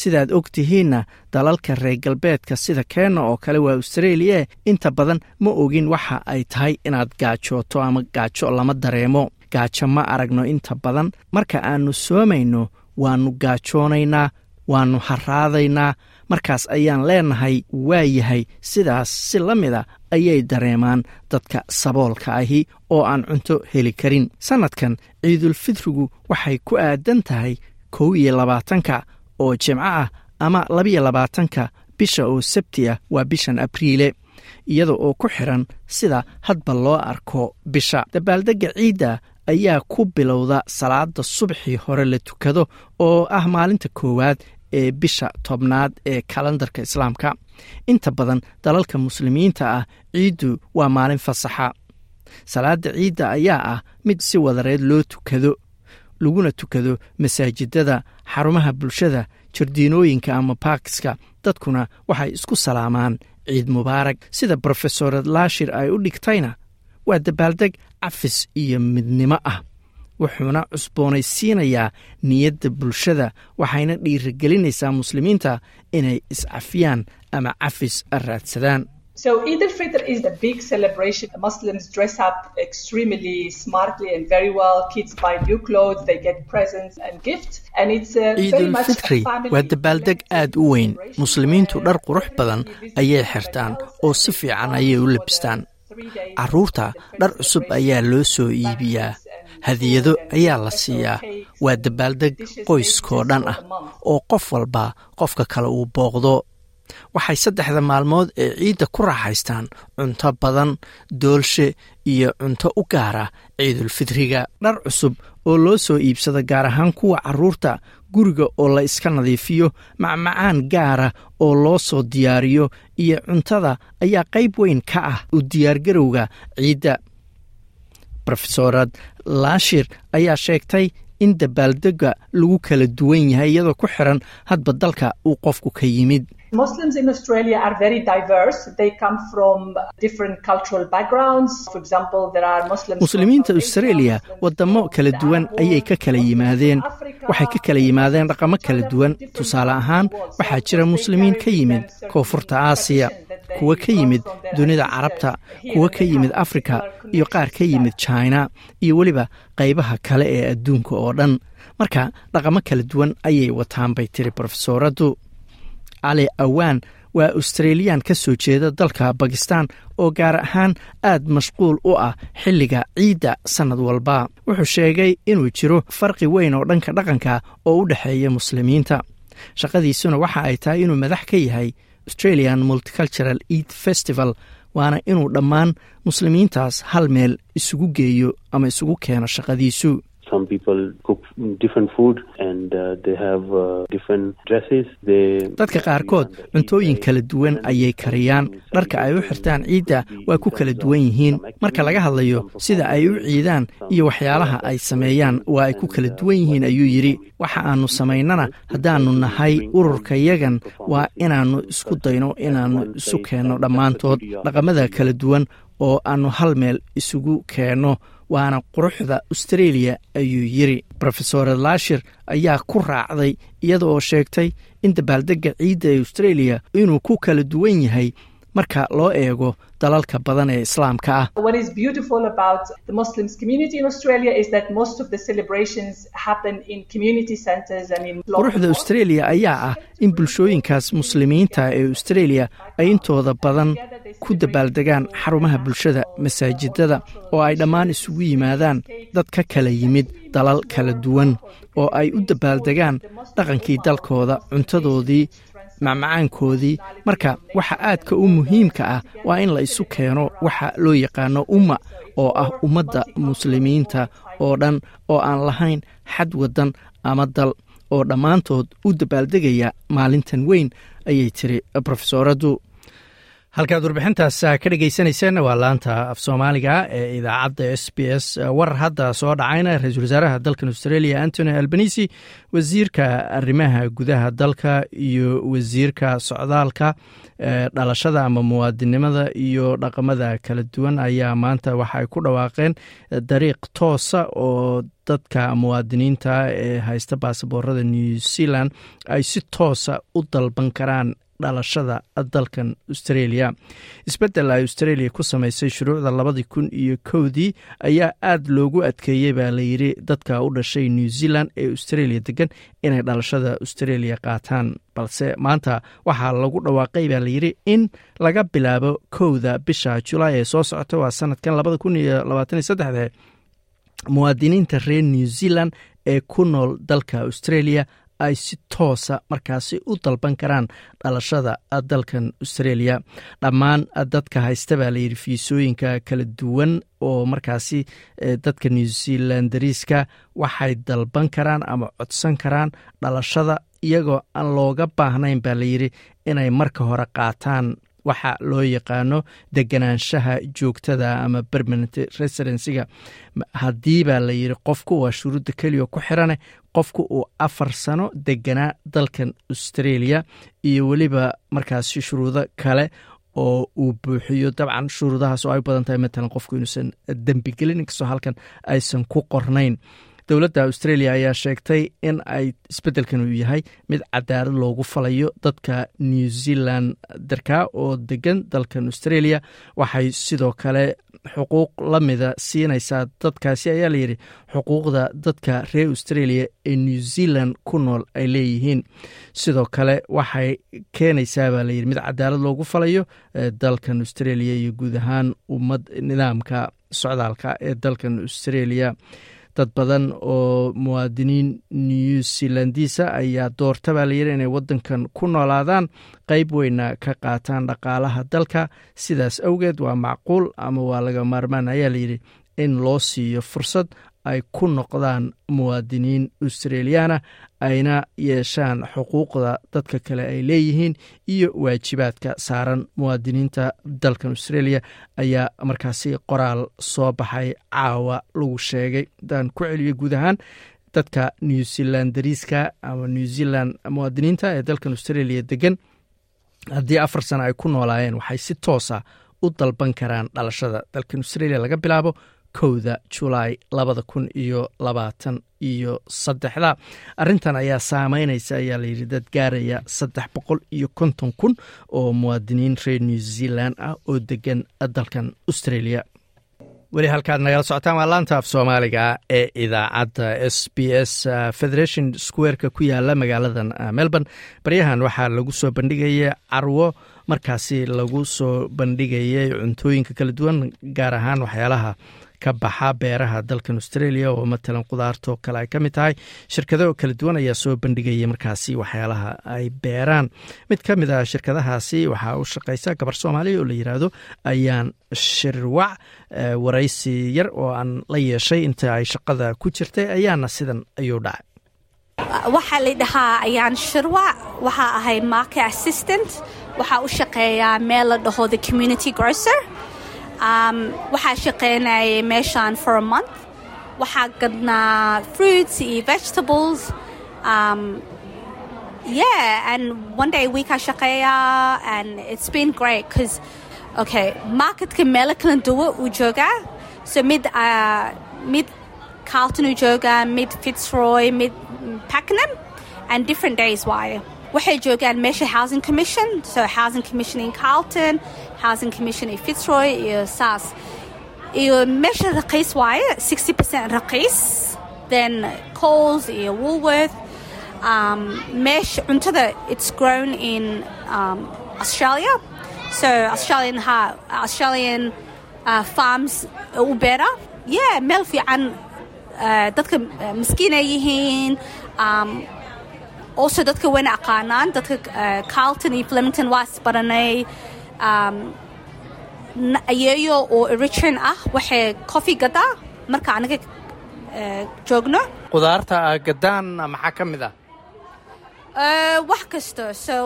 sidaad og tihiinna dalalka reer galbeedka sida kenya oo kale waa australia inta badan ma ogin waxa ay tahay inaad gaajooto ama gaajo lama dareemo. Gaajo ma aragno inta badan. Marka aannu soomayno waannu gaajoonaynaa waannu haraadaynaa markaas ayaan leenahay waa yahay sidaas si la mida ayay dareemaan dadka saboolka ahi oo aan cunto heli karin. Sannadkan ciidulfidrigu waxay ku aadan tahay kow iyo labaatanka oo jimco ah ama labiyo labaatanka bisha oo sabti ah waa bishan abriile iyada oo ku xiran sida hadba loo arko bisha. Dabaaldegga ciidda ayaa ku bilowda salaada subaxii hore la tukado oo ah maalinta koowaad ee bisha tobnaad ee kalendarka islaamka. Inta badan dalalka muslimiinta ah ciiddu waa maalin fasaxa. Salaada ciidda ayaa ah mid si wadareed loo tukado laguna tukado masaajidada xarumaha bulshada jardiinooyinka ama baarkiska dadkuna waxay isku salaamaan. Ciid mubaarag sida brofesorad laashir ay u dhigtayna waa dabaaldeg cafis iyo midnimo ah. Wuxuuna cusboonaysiinayaa niyadda bulshada waxayna dhiirigelinaysaa muslimiinta inay iscafiyaan ama cafis raadsadaan So Eid al-Fitr is a big celebration. Muslims dress up extremely smartly and very well. Kids buy new clothes, they get presents and gifts. And it's very much a ciidulfitri family waa dabaaldeg aad u weyn. Muslimiintu dhar qurux badan ayay xirtaan oo si fiican ayay u labistaan carruurta dhar cusub ayaa loo soo iibiyaa. Hadiyado ayaa la siiyaa. waa dabaaldeg qoyskoo dhan ah oo qof walba qofka kale uu booqdo waxay saddexda maalmood ee ciidda ku raaxaystaan cunto badan doolshe iyo cunto u gaara ciidulfidriga dhar cusub oo loo soo iibsado gaar ahaan kuwa carruurta guriga oo la iska nadiifiyo macmacaan gaara oo loo soo diyaariyo iyo cuntada ayaa qayb weyn ka ah u diyaargarowga ciidda. Rofesorad laashir ayaa sheegtay in dabaaldega lagu kala duwan yahay iyadoo ku xiran hadba dalka uu qofku ka yimid. Muslimiinta australia wadamo kala duwan ayay ka kala yimaadeen. Waxay ka kala yimaadeen dhaqamo kala duwan. tusaale ahaan waxaa jira muslimiin ka yimid koonfurta aasiya kuwa ka yimid dunida carabta kuwa ka yimid afrika iyo qaar ka yimid china iyo weliba qaybaha kale ee adduunka oo dhan. Marka dhaqamo kala duwan ayay wataan bay tiri brofesooradu cali awaan waa australiyan ka soo jeeda dalka bakistan oo gaar ahaan aad mashquul u ah xilliga ciidda sannad walba. Wuxuu sheegay inuu jiro farqi weyn oo dhanka dhaqanka oo u dhexeeya muslimiinta. Shaqadiisuna waxa ay tahay inuu madax ka yahay australian multicultural eid festival waana inuu dhammaan muslimiintaas hal meel isugu geeyo ama isugu keeno shaqadiisu Some people cook different food and uh, they have uh, different dresses. They dadka qaarkood cuntooyin kala duwan ayay kariyaan. dharka ay u xirtaan ciidda waa ku kala duwan yihiin. Marka laga hadlayo sida ay u ciidaan iyo waxyaalaha ay sameeyaan waa ay ku kala duwan yihiin ayuu yidhi. Waxa aanu samaynana haddaannu nahay ururkayagan waa inaannu isku dayno inaannu isu keenno dhammaantood. Dhaqamada kala duwan oo aannu hal meel isugu keenno waana quruxda australia ayuu yidri rofesor laashir ayaa ku raacday iyada oo sheegtay in dabaaldegga ciidda ee australia inuu ku kala duwan yahay marka loo eego dalalka badan ee islaamka ah. Quruxda australia ayaa ah in bulshooyinkaas muslimiinta ee australia ay intooda badan ku dabaaldegaan xarumaha bulshada masaajidada oo ay dhammaan isugu yimaadaan dad ka kala yimid dalal kala duwan oo ay u dabaaldegaan dhaqankii dalkooda cuntadoodii macmacaankoodii. Marka waxa aadka u muhiimka ah waa in la isu keeno waxa loo yaqaano umma oo ah ummadda muslimiinta oo dhan oo aan lahayn xad waddan ama dal oo dhammaantood u dabaaldegaya maalintan weyn ayay tiri brofesooradu halkaad warbixintaas ka dhegeysaneyseen waa laanta af soomaaliga ee idaacadda s b s warar hadda soo dhacayna ra'iisul wasaaraha dalkan australia antony albanisi wasiirka arrimaha gudaha dalka iyo wasiirka socdaalka dhalashada ama muwaadinimada iyo dhaqamada kala duwan ayaa maanta waxaay ku dhawaaqeen dariiq toosa oo dadka muwaadiniinta ee haysta baasaboorada new zealand ay si toosa u dalban karaan dhalashada dalkan australia. Isbeddel ay australia ku samaysay shuruucda labadii kun iyo kowdii ayaa aad loogu adkeeyey baa layidhi dadka u dhashay new zealand ee australia degan inay dhalashada australia qaataan. Balse maanta waxaa lagu dhawaaqay baa layidhi in laga bilaabo kowda bisha julaay ee soo socota waa sanadkan labada kun iyo labaatan iyo saddexde muwaadiniinta reer new zealand ee ku nool dalka australia ay si toosa markaasi u dalban karaan dhalashada dalkan australia. Dhammaan dadka haysta baa layidhi fiisooyinka kala duwan oo markaasi dadka new zealandariiska waxay dalban karaan ama codsan karaan dhalashada iyagoo aan looga baahnayn baa layidhi inay marka hore qaataan. Waxa loo yaqaano deganaanshaha joogtada ama permanent residencyga. Haddii baa layidhi qofku waa shuruudda keliya ku xirane qofku uu afar sano deganaa dalkan australia iyo weliba markaasi shuruudo kale oo uu buuxiyo. Dabcan shuruudahaas oo ay badan tahay matalan qofku inuusan dembi gelin inkastoo halkan aysan ku qornayn dowladda australia ayaa sheegtay in ay isbeddelkan uu yahay mid cadaalad loogu falayo dadka new zealand darka oo degan dalkan australia. Waxay sidoo kale xuquuq la mida siinaysaa dadkaasi ayaa layidhi xuquuqda dadka reer australia ee new zealand ku nool ay leeyihiin. Sidoo kale waxay keenaysaa baa layidhi mid cadaalad loogu falayo dalkan australia iyo guud ahaan ummad nidaamka socdaalka ee dalkan australia dad badan oo muwaadiniin new zealandisa ayaa doorta baa layidhi inay waddankan ku noolaadaan qeyb weyna ka qaataan dhaqaalaha dalka. Sidaas awgeed waa macquul ama waa laga maarmaan ayaa layidhi in loo siiyo fursad ay ku noqdaan muwaadiniin australiyaana ayna yeeshaan xuquuqda dadka kale ay leeyihiin iyo waajibaadka saaran. Muwaadiniinta dalkan australia ayaa markaasi qoraal soo baxay caawa lagu sheegay. Daan ku celiyo guud ahaan dadka new zealandariiska ama new zealand muwaadiniinta ee dalkan australia degan haddii afar sano ay ku noolaayeen waxay si toosa u dalban karaan dhalashada. Dalkan australia laga bilaabo kowda julaay labada kun iyo labaatan iyo saddexda. Arrintan ayaa saameynaysa ayaa layidhi dad gaaraya saddex boqol iyo konton kun oo muwaadiniin reer new zealand ah oo degan dalkan australia. Weli halkaad nagala socotaan waa laanta af soomaaliga ee idaacadda s b s federation squareka ku yaalla magaaladan melbourne. Baryahan waxaa lagu soo bandhigaya carwo markaasi lagu soo bandhigayay cuntooyinka kala duwan gaar ahaan waxyaalaha ka baxa beeraha dalkan australia oo matalan qudaartoo kale ay ka mid tahay. Shirkado kala duwan ayaa soo bandhigaya markaasi waxyaalaha ay beeraan. Mid ka mid ah shirkadahaasi waxaa u shaqeysa gabar soomaaliya oo la yiraahdo ayaan shirwac waraysi yar oo aan la yeeshay inta ay shaqada ku jirtay. Ayaana sidan ayuu dhacay. Waxaa la dhahaa ayaan shirwac. Waxaa ahay market assistant. Waxaa u shaqeeyaa meel la dhaho the community grocer waxaa shaqeynayay meeshaan for a month. Waxaa gadnaa fruits iyo vegetables. Um, yeah and one day week I shaqeeya and it's been great because okay marketka meelo kala duwa uu joogaa so mid uh, mid carlton uu joogaa mid fitzroy mid pakenham and different days waaye waxay joogaan meesha housing commission so housing commission in carlton housing commission in fitzroy iyo saas iyo meesha raqiis waaye 60 percent raqiis then coles iyo woolworth um, meesha cuntada it's grown in um, australia. So australian ha australian uh, farms u beera. Yeah meel fiican uh, dadka uh, miskiin ay yihiin um, also dadka wayna aqaanaan dadka carlton iyo flemington waa isbaranay ayeeyo oo eritrean ah waxay coffee gadaa marka anaga joogno. Qudaarta gadaan maxaa ka mid ah? Wax kasta. So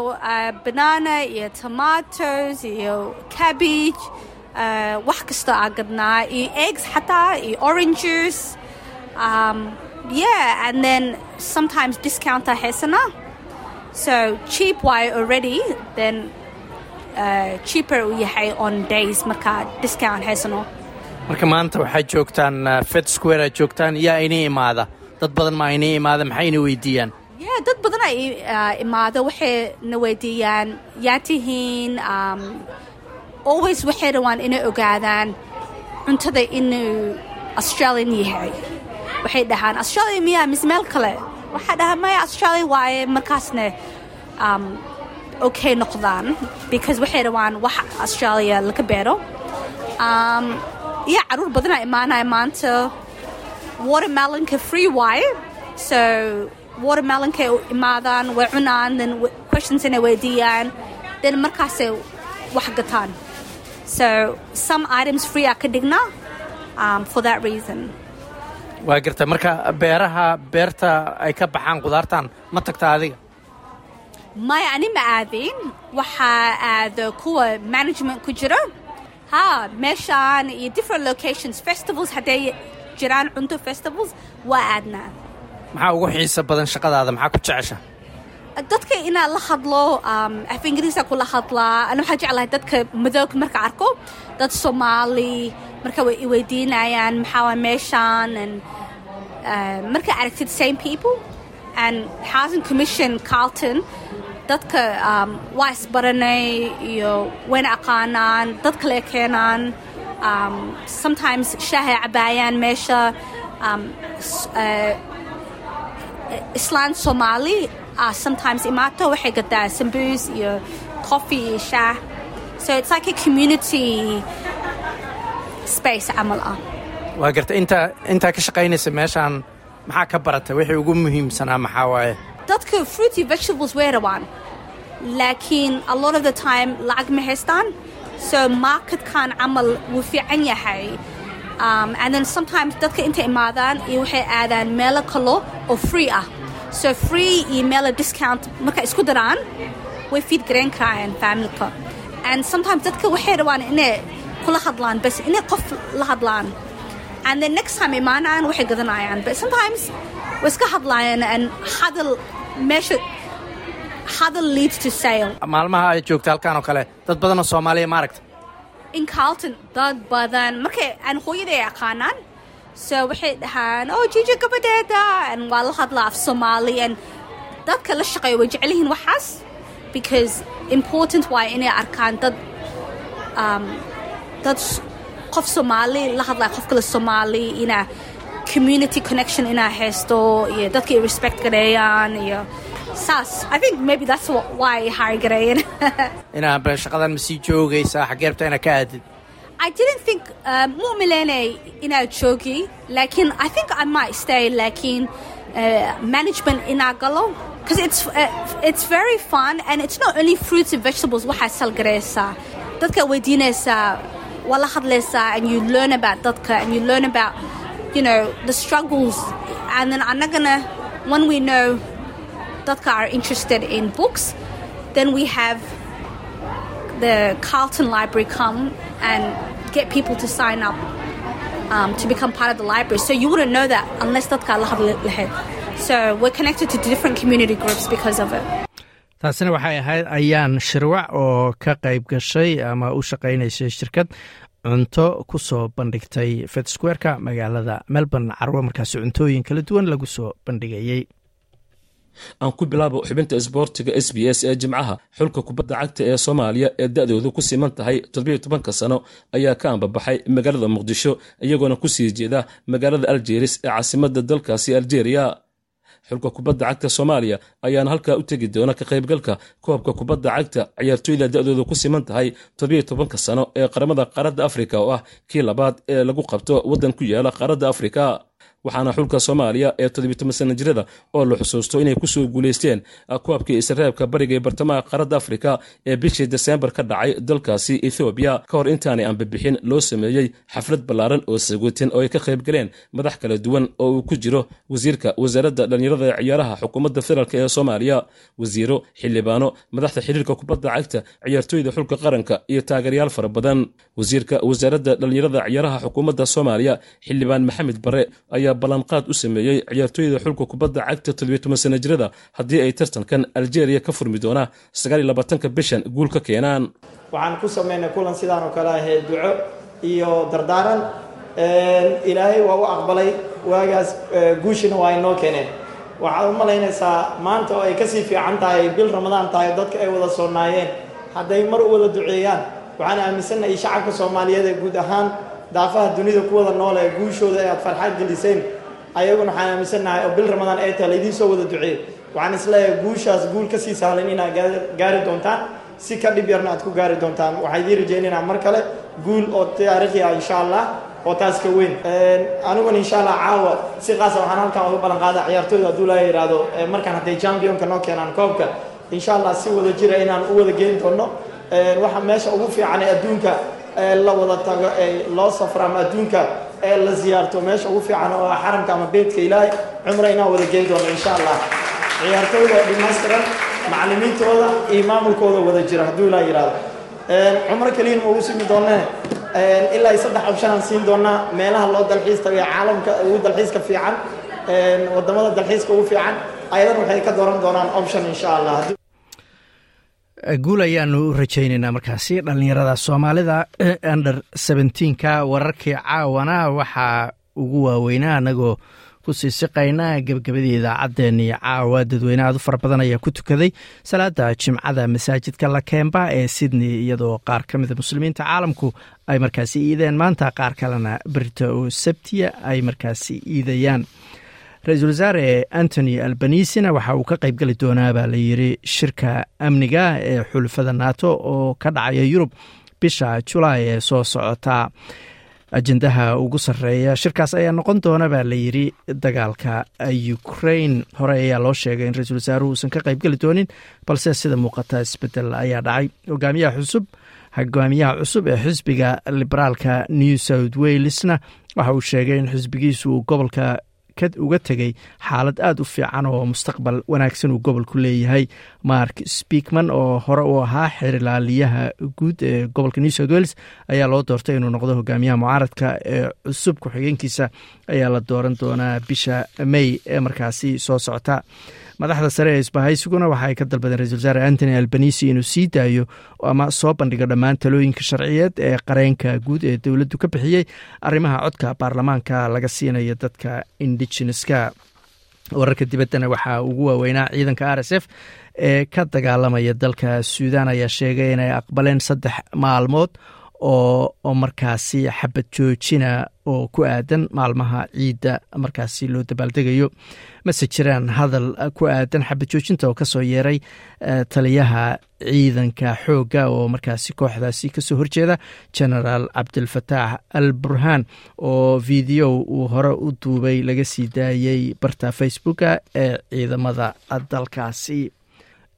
banana iyo tomatoes iyo cabbage wax kasta aa gadnaa. Iyo eggs xataa iyo oranges um, yeah and then sometimes discounta haysana so cheap waayo already then uh, cheaper uu yahay on days marka discount haysano marka maanta waxaad joogtaan fed square aad joogtaan yaa inii imaada. Dad badan maa inii imaada maxay ina weydiiyaan? Yeah dad badan ay uh, imaado waxay na weydiiyaan. Yaa tihiin um, always waxay rabaan inay ogaadaan cuntada inuu australian yahay waxay dhahaan australia miyaa mise meel kale? Waxaa dhahaa maya australia waaye markaasna um, okay noqdaan because waxay rabaan wax australia laga beero. Um, iyo carruur badanaa imaanaya maanta watermelonka free waaye? So watermelonka imaadaan way cunaan then questions inay weydiiyaan then markaasay wax gataan. So some items free aa ka dhignaa um, for that reason waa garta. Marka beeraha beerta ay ka baxaan qudaartan ma tagta adiga? Maya ani ma aadin. Waxaa aado kuwa management ku jira ha meeshaan iyo different locations festivals hadday jiraan cunto festivals waa aadnaa maxaa ugu xiisa badan shaqadaada? Maxaa ku jecesha dadka inaan la hadlo um, af ingiriisa kula hadlaa ana waxaa jeclahay dadka madooga marka arko. Dad soomaali marka way iweydiinayaan maxaa meeshaan uh, marka aragtid same people and housing commission carlton dadka um, waa isbaranay iyo wayna aqaanaan dad kale keenaan um, sometimes shaahay cabaayaan meesha uh, islaan soomaali uh, sometimes imaato waxay gadaa sambuus iyo coffee iyo shaah so it's like a community space camal ah waa garta intaa intaa ka shaqaynaysa meeshaan maxaa ka barata wixii ugu muhiimsanaa maxaa waaye? Dadka fruity vegetables way rabaan laakiin a lot of the time lacag ma haystaan. So marketkan camal wuu fiican yahay. Um, and then sometimes dadka intay imaadaan iyo waxay aadaan meelo kalo oo free ah so free meelo discount. Marka isku daraan way feed garayn karayaan familka and sometimes dadka waxay rabaan inay kula hadlaan bas inay qof la hadlaan. And then next time imaanayaan waxay gadanayaan but sometimes way iska hadlaayaan and hadal meesha hadal leads to sale. Maalmaha ay joogta halkaan oo kale dad badanoo soomaaliya ma aragta in carlton dad badan. Markay aan hooyaday aqaanaan so waxay dhahaan oh jija gabadheeda and waa la hadlaa af soomaali and dadka la shaqeeya way jecel yihiin waxaas? Because important waaye inay arkaan dad um, dad qof soomaali la hadlaya qof kale soomaali inaa community connection inaa haysto iyo dadka ay respect gareeyaan iyo saas. I think maybe that's why ay hire gareeyeen inaa shaqadan ma sii joogaysaa xaggee rabta inaa ka aadid Mu umaleynay inaa joogi laakiin I think I might stay laakiin uh, management inaa galo because it's uh, it's very fun and it's not only fruits and vegetables waxaa salgareysaa dadka weydiinaysaa waa la and you learn about dadka and you learn about you know the struggles. And then anagana when we know dadka are interested in books then we have the Carlton Library come and get people to sign up um, to become part of the library. So you wouldn't know that unless dadka la hadli. So we're connected to different community groups because of it. taasina waxay ahayd ayaan shirwac oo ka qayb gashay ama u shaqaynaysay shirkad cunto ku soo bandhigtay fetsquareka magaalada melbourne carwo markaasi cuntooyin kala duwan lagu soo bandhigayey aan ku bilaabo xubinta isboortiga s b s ee jimcaha xulka kubadda cagta ee soomaaliya ee da-doodu ku siman tahay toddobiyo tobanka sano ayaa ka ambabaxay magaalada muqdisho iyagoona ku sii jeeda magaalada aljeris ee caasimadda dalkaasi aljeeriya xulka kubadda cagta soomaaliya ayaana halkaa u tegi doona ka qaybgalka koobka kubadda cagta ciyaartooyda da-doodu ku siman tahay toddobiyo tobanka sano ee qaramada qaaradda afrika oo ah kii labaad ee lagu qabto waddan ku yaalla qaaradda afrika waxaana xulka soomaaliya ee toddobiy sana jirada oo la xusuusto inay ku soo guulaysteen koobkii isreebka bariga ee bartamaha qaaradda afrika ee bishii deseembar ka dhacay dalkaasi ethoobiya ka hor intaanay aanbabixin loo sameeyey xaflad ballaaran oo saguutin oo ay ka qayb galeen madax kala duwan oo uu ku jiro wasiirka wasaaradda dhallinyarada ee ciyaaraha xukuumadda federaalk ee soomaaliya. Wasiiro xildhibaano madaxda xiriirka kubadda cagta ciyaartooyda xulka qaranka iyo taageeryaal fara badan. Wasiirka wasaaradda dhallinyarada ciyaaraha xukuumadda soomaaliya xildhibaan maxamed bare ayaa ballanqaad u sameeyey ciyaartooyda xulka kubadda cagta toddobiyo toban sana jirada haddii ay tartankan aljeeriya ka furmi doonaa sagaal iyo labaatanka bishan guul ka keenaan. Waxaan ku sameynay kulan sidaan oo kale ahee duco iyo dardaaran. Ilaahay waa u aqbalay waagaas guushina waa inoo keeneen. Waxaad u malaynaysaa maanta oo ay ka sii fiican tahay bil ramadaan tahay dadka ay wada soonaayeen hadday mar u wada duceeyaan. Waxaan aaminsannahay shacabka soomaaliyeed ee guud ahaan daafaha dunida ku wada nool ee guushooda ee aad farxad geliseen ayaguna waxaan aaminsannahay oo bil ramadaan ay tahay laydiin soo wada duceey waxaan is leeyahay guushaas guul ka sii sahlan inaad gaari doontaan. Si ka dhib yarna aad ku gaari doontaan. Waxaa idiin rajaynaynaa mar kale guul oo taariikhi ah insha allah oo taas ka weyn aniguna insha allah caawa. Si qaasa waxaan halkan uga ballan qaada ciyaartooyda hadduu laa yidhaahdo markaan hadday championka noo keenaan koobka insha allah si wada jira inaan u wada geyn doono waxa meesha ugu fiican ee adduunka ee la wada tago ee loo safro ama adduunka ee la ziyaarto. Meesha ugu fiican oo ah xaramka ama beedka ilaahay cumre inaan wada geyn doono insha allah. Ciyaartooyda dhammaystiran macallimiintooda iyo maamulkooda wada jira hadduu ilaa yidhaahdo cumro keliyan ma ugu simi doonee ilaa iyo saddex option aan siin doonaa meelaha loo dalxiis tagay caalamka ugu dalxiiska fiican waddamada dalxiiska ugu fiican ayadan waxay ka dooran doonaan option insha allah guul ayaanu rajaynaynaa markaasi dhallinyarada soomaalida under seventeenka wararkii caawana waxaa ugu waaweynaa anagoo ku sii siqaynaa gebagabadii idaacaddeenii caawa. Dadweyne aad u fara badan ayaa ku tukaday salaada jimcada masaajidka lakemba ee sydney iyadoo qaar ka mida muslimiinta caalamku ay markaasi iideen. Maanta qaar kalena berita oo sabtiya ay markaasi iidayaan ra'iisul wasaare antony albanisina waxa uu ka qaybgeli doonaa baa layiri shirka amniga ee xulafada nato oo ka dhacaya yurub bisha julaay ee soo socota. Ajendaha ugu sarreeya shirkaas ayaa noqon doona baa layiri dagaalka ukrain hore ayaa loo sheegay in ra'iisul wasaaruhu uusan ka qaybgeli doonin balse sida muuqata isbeddel ayaa dhacay. Hogaamiyaha xusub hogaamiyaha cusub ee xisbiga liberaalka new south walesna waxa uu sheegay in xisbigiisu uu gobolka uga tegay xaalad aada u fiican oo mustaqbal wanaagsan uu gobolku leeyahay. Mark speakman oo hore u ahaa xirilaaliyaha guud ee gobolka new south wales ayaa loo doortay inuu noqdo hogaamiyaha mucaaradka ee cusub ku-xigeenkiisa. Ayaa la dooran doonaa bisha may ee markaasi soo socota madaxda sare ee isbahaysiguna waxa ay ka dalbadeen ra'isul wasaare antony albanisi inuu sii daayo ama soo bandhigo dhammaan talooyinka sharciyeed ee qareenka guud ee dowladdu ka bixiyey arrimaha codka baarlamaanka laga siinayo dadka indigeneska wararka dibaddana waxaa ugu waaweynaa ciidanka r s f ee ka dagaalamaya dalka suudan ayaa sheegay inay aqbaleen saddex maalmood oo markaasi xabad joojina oo ku aadan maalmaha ciidda markaasi loo dabaaldegayo mase jiraan hadal ku aadan xabad joojinta oo ka soo yeeray taliyaha ciidanka xoogga oo markaasi kooxdaasi ka soo horjeeda genaraal cabdilfataax al burhaan oo video uu hore u duubay laga sii daayey barta facebooka ee ciidamada dalkaasi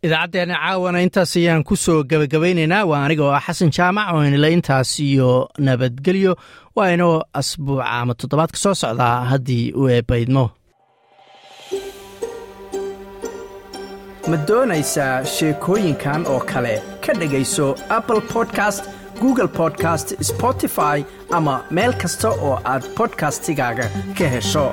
idaacaddeenna caawana intaas ayaan ku soo gebagabaynaynaa waa aniga oo ah xasan jaamac oo inila intaas iyo nabadgelyo. Waa inoo asbuuca ama toddobaadka soo socdaa haddii uu eebbaydmo ma doonaysaa sheekooyinkan oo kale? Ka dhegayso apple podcast google podcast spotify ama meel kasta oo aad bodkastigaaga ka hesho